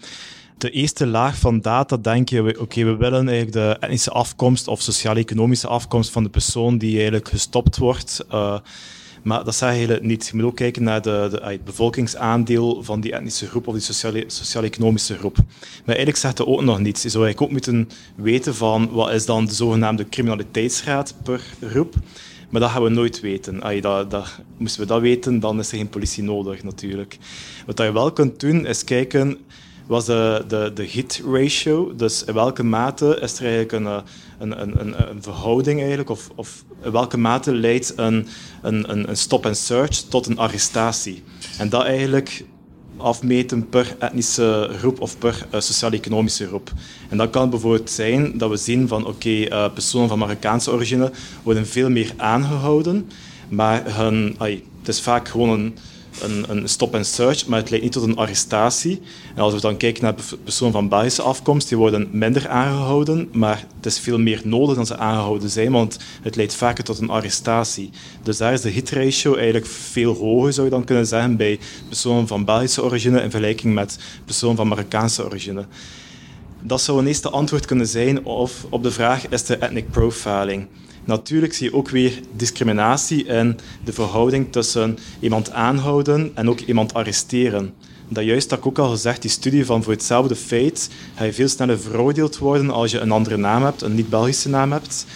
de eerste laag van data denk je, oké, okay, we willen eigenlijk de etnische afkomst of sociaal-economische afkomst van de persoon die eigenlijk gestopt wordt. Uh, maar dat zeg je niet. Je moet ook kijken naar de, de, het bevolkingsaandeel van die etnische groep of die sociaal-economische groep. Maar eigenlijk zegt dat ook nog niets. Je zou eigenlijk ook moeten weten van wat is dan de zogenaamde criminaliteitsgraad per groep. Maar dat gaan we nooit weten. Ay, dat, dat, moesten we dat weten, dan is er geen politie nodig natuurlijk. Wat je wel kunt doen, is kijken was de, de, de hit ratio. Dus in welke mate is er eigenlijk een, eh, een, een, een verhouding eigenlijk, of, of in welke mate leidt een, een, een stop and search tot een arrestatie. En dat eigenlijk afmeten per etnische groep of per uh, sociaal-economische groep. En dat kan bijvoorbeeld zijn dat we zien van oké, uh, personen van Marokkaanse origine worden veel meer aangehouden, maar hun, ay, het is vaak gewoon een een, een stop and search, maar het leidt niet tot een arrestatie. En als we dan kijken naar personen van Belgische afkomst, die worden minder aangehouden, maar het is veel meer nodig dan ze aangehouden zijn, want het leidt vaker tot een arrestatie. Dus daar is de hit ratio eigenlijk veel hoger, zou je dan kunnen zeggen, bij personen van Belgische origine in vergelijking met personen van Marokkaanse origine. Dat zou een eerste antwoord kunnen zijn op de vraag, is de ethnic profiling? Natuurlijk zie je ook weer discriminatie in de verhouding tussen iemand aanhouden en ook iemand arresteren. Dat juist dat ik ook al gezegd, die studie van voor hetzelfde feit ga je veel sneller veroordeeld worden als je een andere naam hebt, een niet-Belgische naam hebt.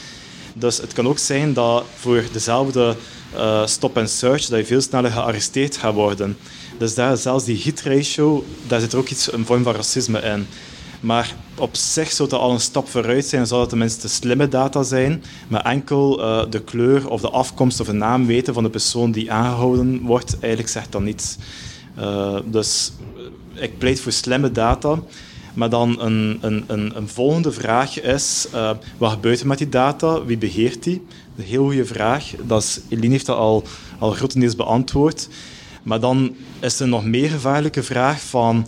Dus het kan ook zijn dat voor dezelfde uh, stop and search dat je veel sneller gearresteerd gaat worden. Dus daar zelfs die hit ratio, daar zit ook iets, een vorm van racisme in. Maar op zich zou dat al een stap vooruit zijn. Dan zou het tenminste slimme data zijn. Maar enkel uh, de kleur of de afkomst of de naam weten van de persoon die aangehouden wordt, eigenlijk zegt dat niets. Uh, dus eh, ik pleit voor slimme data. Maar dan een, een, een, een volgende vraag is, uh, wat gebeurt er met die data? Wie beheert die? Een heel goede vraag. Dat is, Eline heeft dat al, al grotendeels beantwoord. Maar dan is er nog meer gevaarlijke vraag van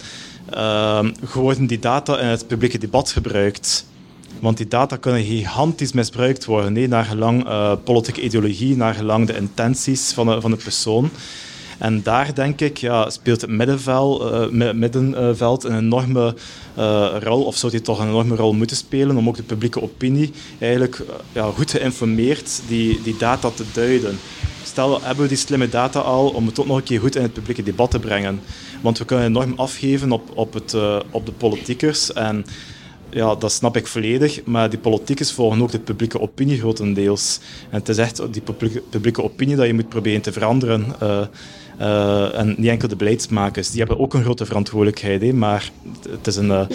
uh, worden die data in het publieke debat gebruikt. Want die data kunnen gigantisch misbruikt worden, nee, naar gelang uh, politieke ideologie, naar gelang de intenties van de, van de persoon. En daar denk ik ja, speelt het middenveld, uh, middenveld een enorme uh, rol, of zou die toch een enorme rol moeten spelen om ook de publieke opinie eigenlijk ja, goed geïnformeerd die, die data te duiden. Stel, hebben we die slimme data al om het ook nog een keer goed in het publieke debat te brengen? Want we kunnen enorm afgeven op, op, het, op de politiekers en ja, dat snap ik volledig, maar die politiekers volgen ook de publieke opinie grotendeels. En het is echt die publieke, publieke opinie dat je moet proberen te veranderen. Uh, uh, en niet enkel de beleidsmakers. Die hebben ook een grote verantwoordelijkheid, maar het is een,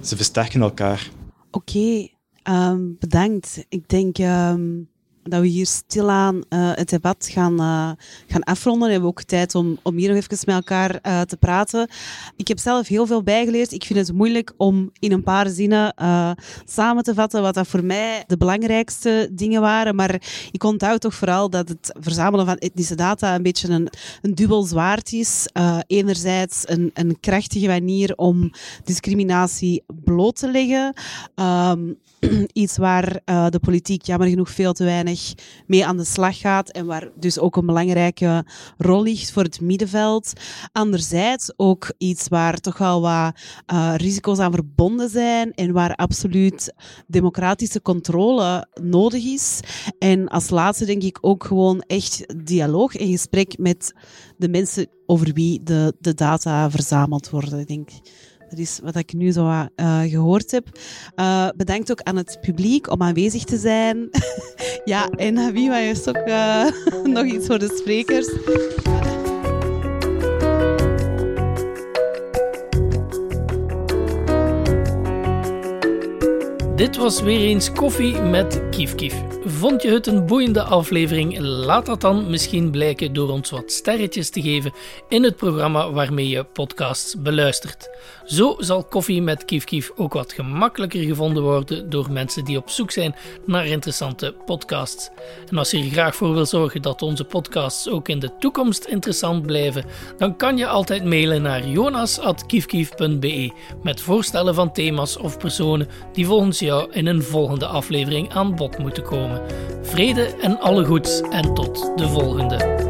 ze versterken elkaar. Oké, um, bedankt. Ik denk um, dat we hier stilaan uh, het debat gaan, uh, gaan afronden. We hebben ook tijd om, om hier nog even met elkaar uh, te praten. Ik heb zelf heel veel bijgeleerd. Ik vind het moeilijk om in een paar zinnen samen te vatten wat dat voor mij de belangrijkste dingen waren. Maar ik onthoud toch vooral dat het verzamelen van etnische data een beetje een, een dubbel zwaard is. enerzijds een, een krachtige manier om discriminatie bloot te leggen. Um, iets waar uh, de politiek jammer genoeg veel te weinig mee aan de slag gaat en waar dus ook een belangrijke rol ligt voor het middenveld. Anderzijds ook iets waar toch wel wat uh, risico's aan verbonden zijn en waar absoluut democratische controle nodig is. En als laatste denk ik ook gewoon echt dialoog en gesprek met de mensen over wie de, de data verzameld worden. Ik denk dat is wat ik nu zo uh, gehoord heb. Uh, bedankt ook aan het publiek om aanwezig te zijn. ja, en wie is ook uh, nog iets voor de sprekers. Dit was weer eens koffie met Kief Kief. Vond je het een boeiende aflevering? Laat dat dan misschien blijken door ons wat sterretjes te geven in het programma waarmee je podcasts beluistert. Zo zal koffie met Kief ook wat gemakkelijker gevonden worden door mensen die op zoek zijn naar interessante podcasts. En als je er graag voor wil zorgen dat onze podcasts ook in de toekomst interessant blijven, dan kan je altijd mailen naar jonas.kiefkief.be met voorstellen van thema's of personen die volgens jou in een volgende aflevering aan bod moeten komen. Vrede en alle goeds en tot de volgende.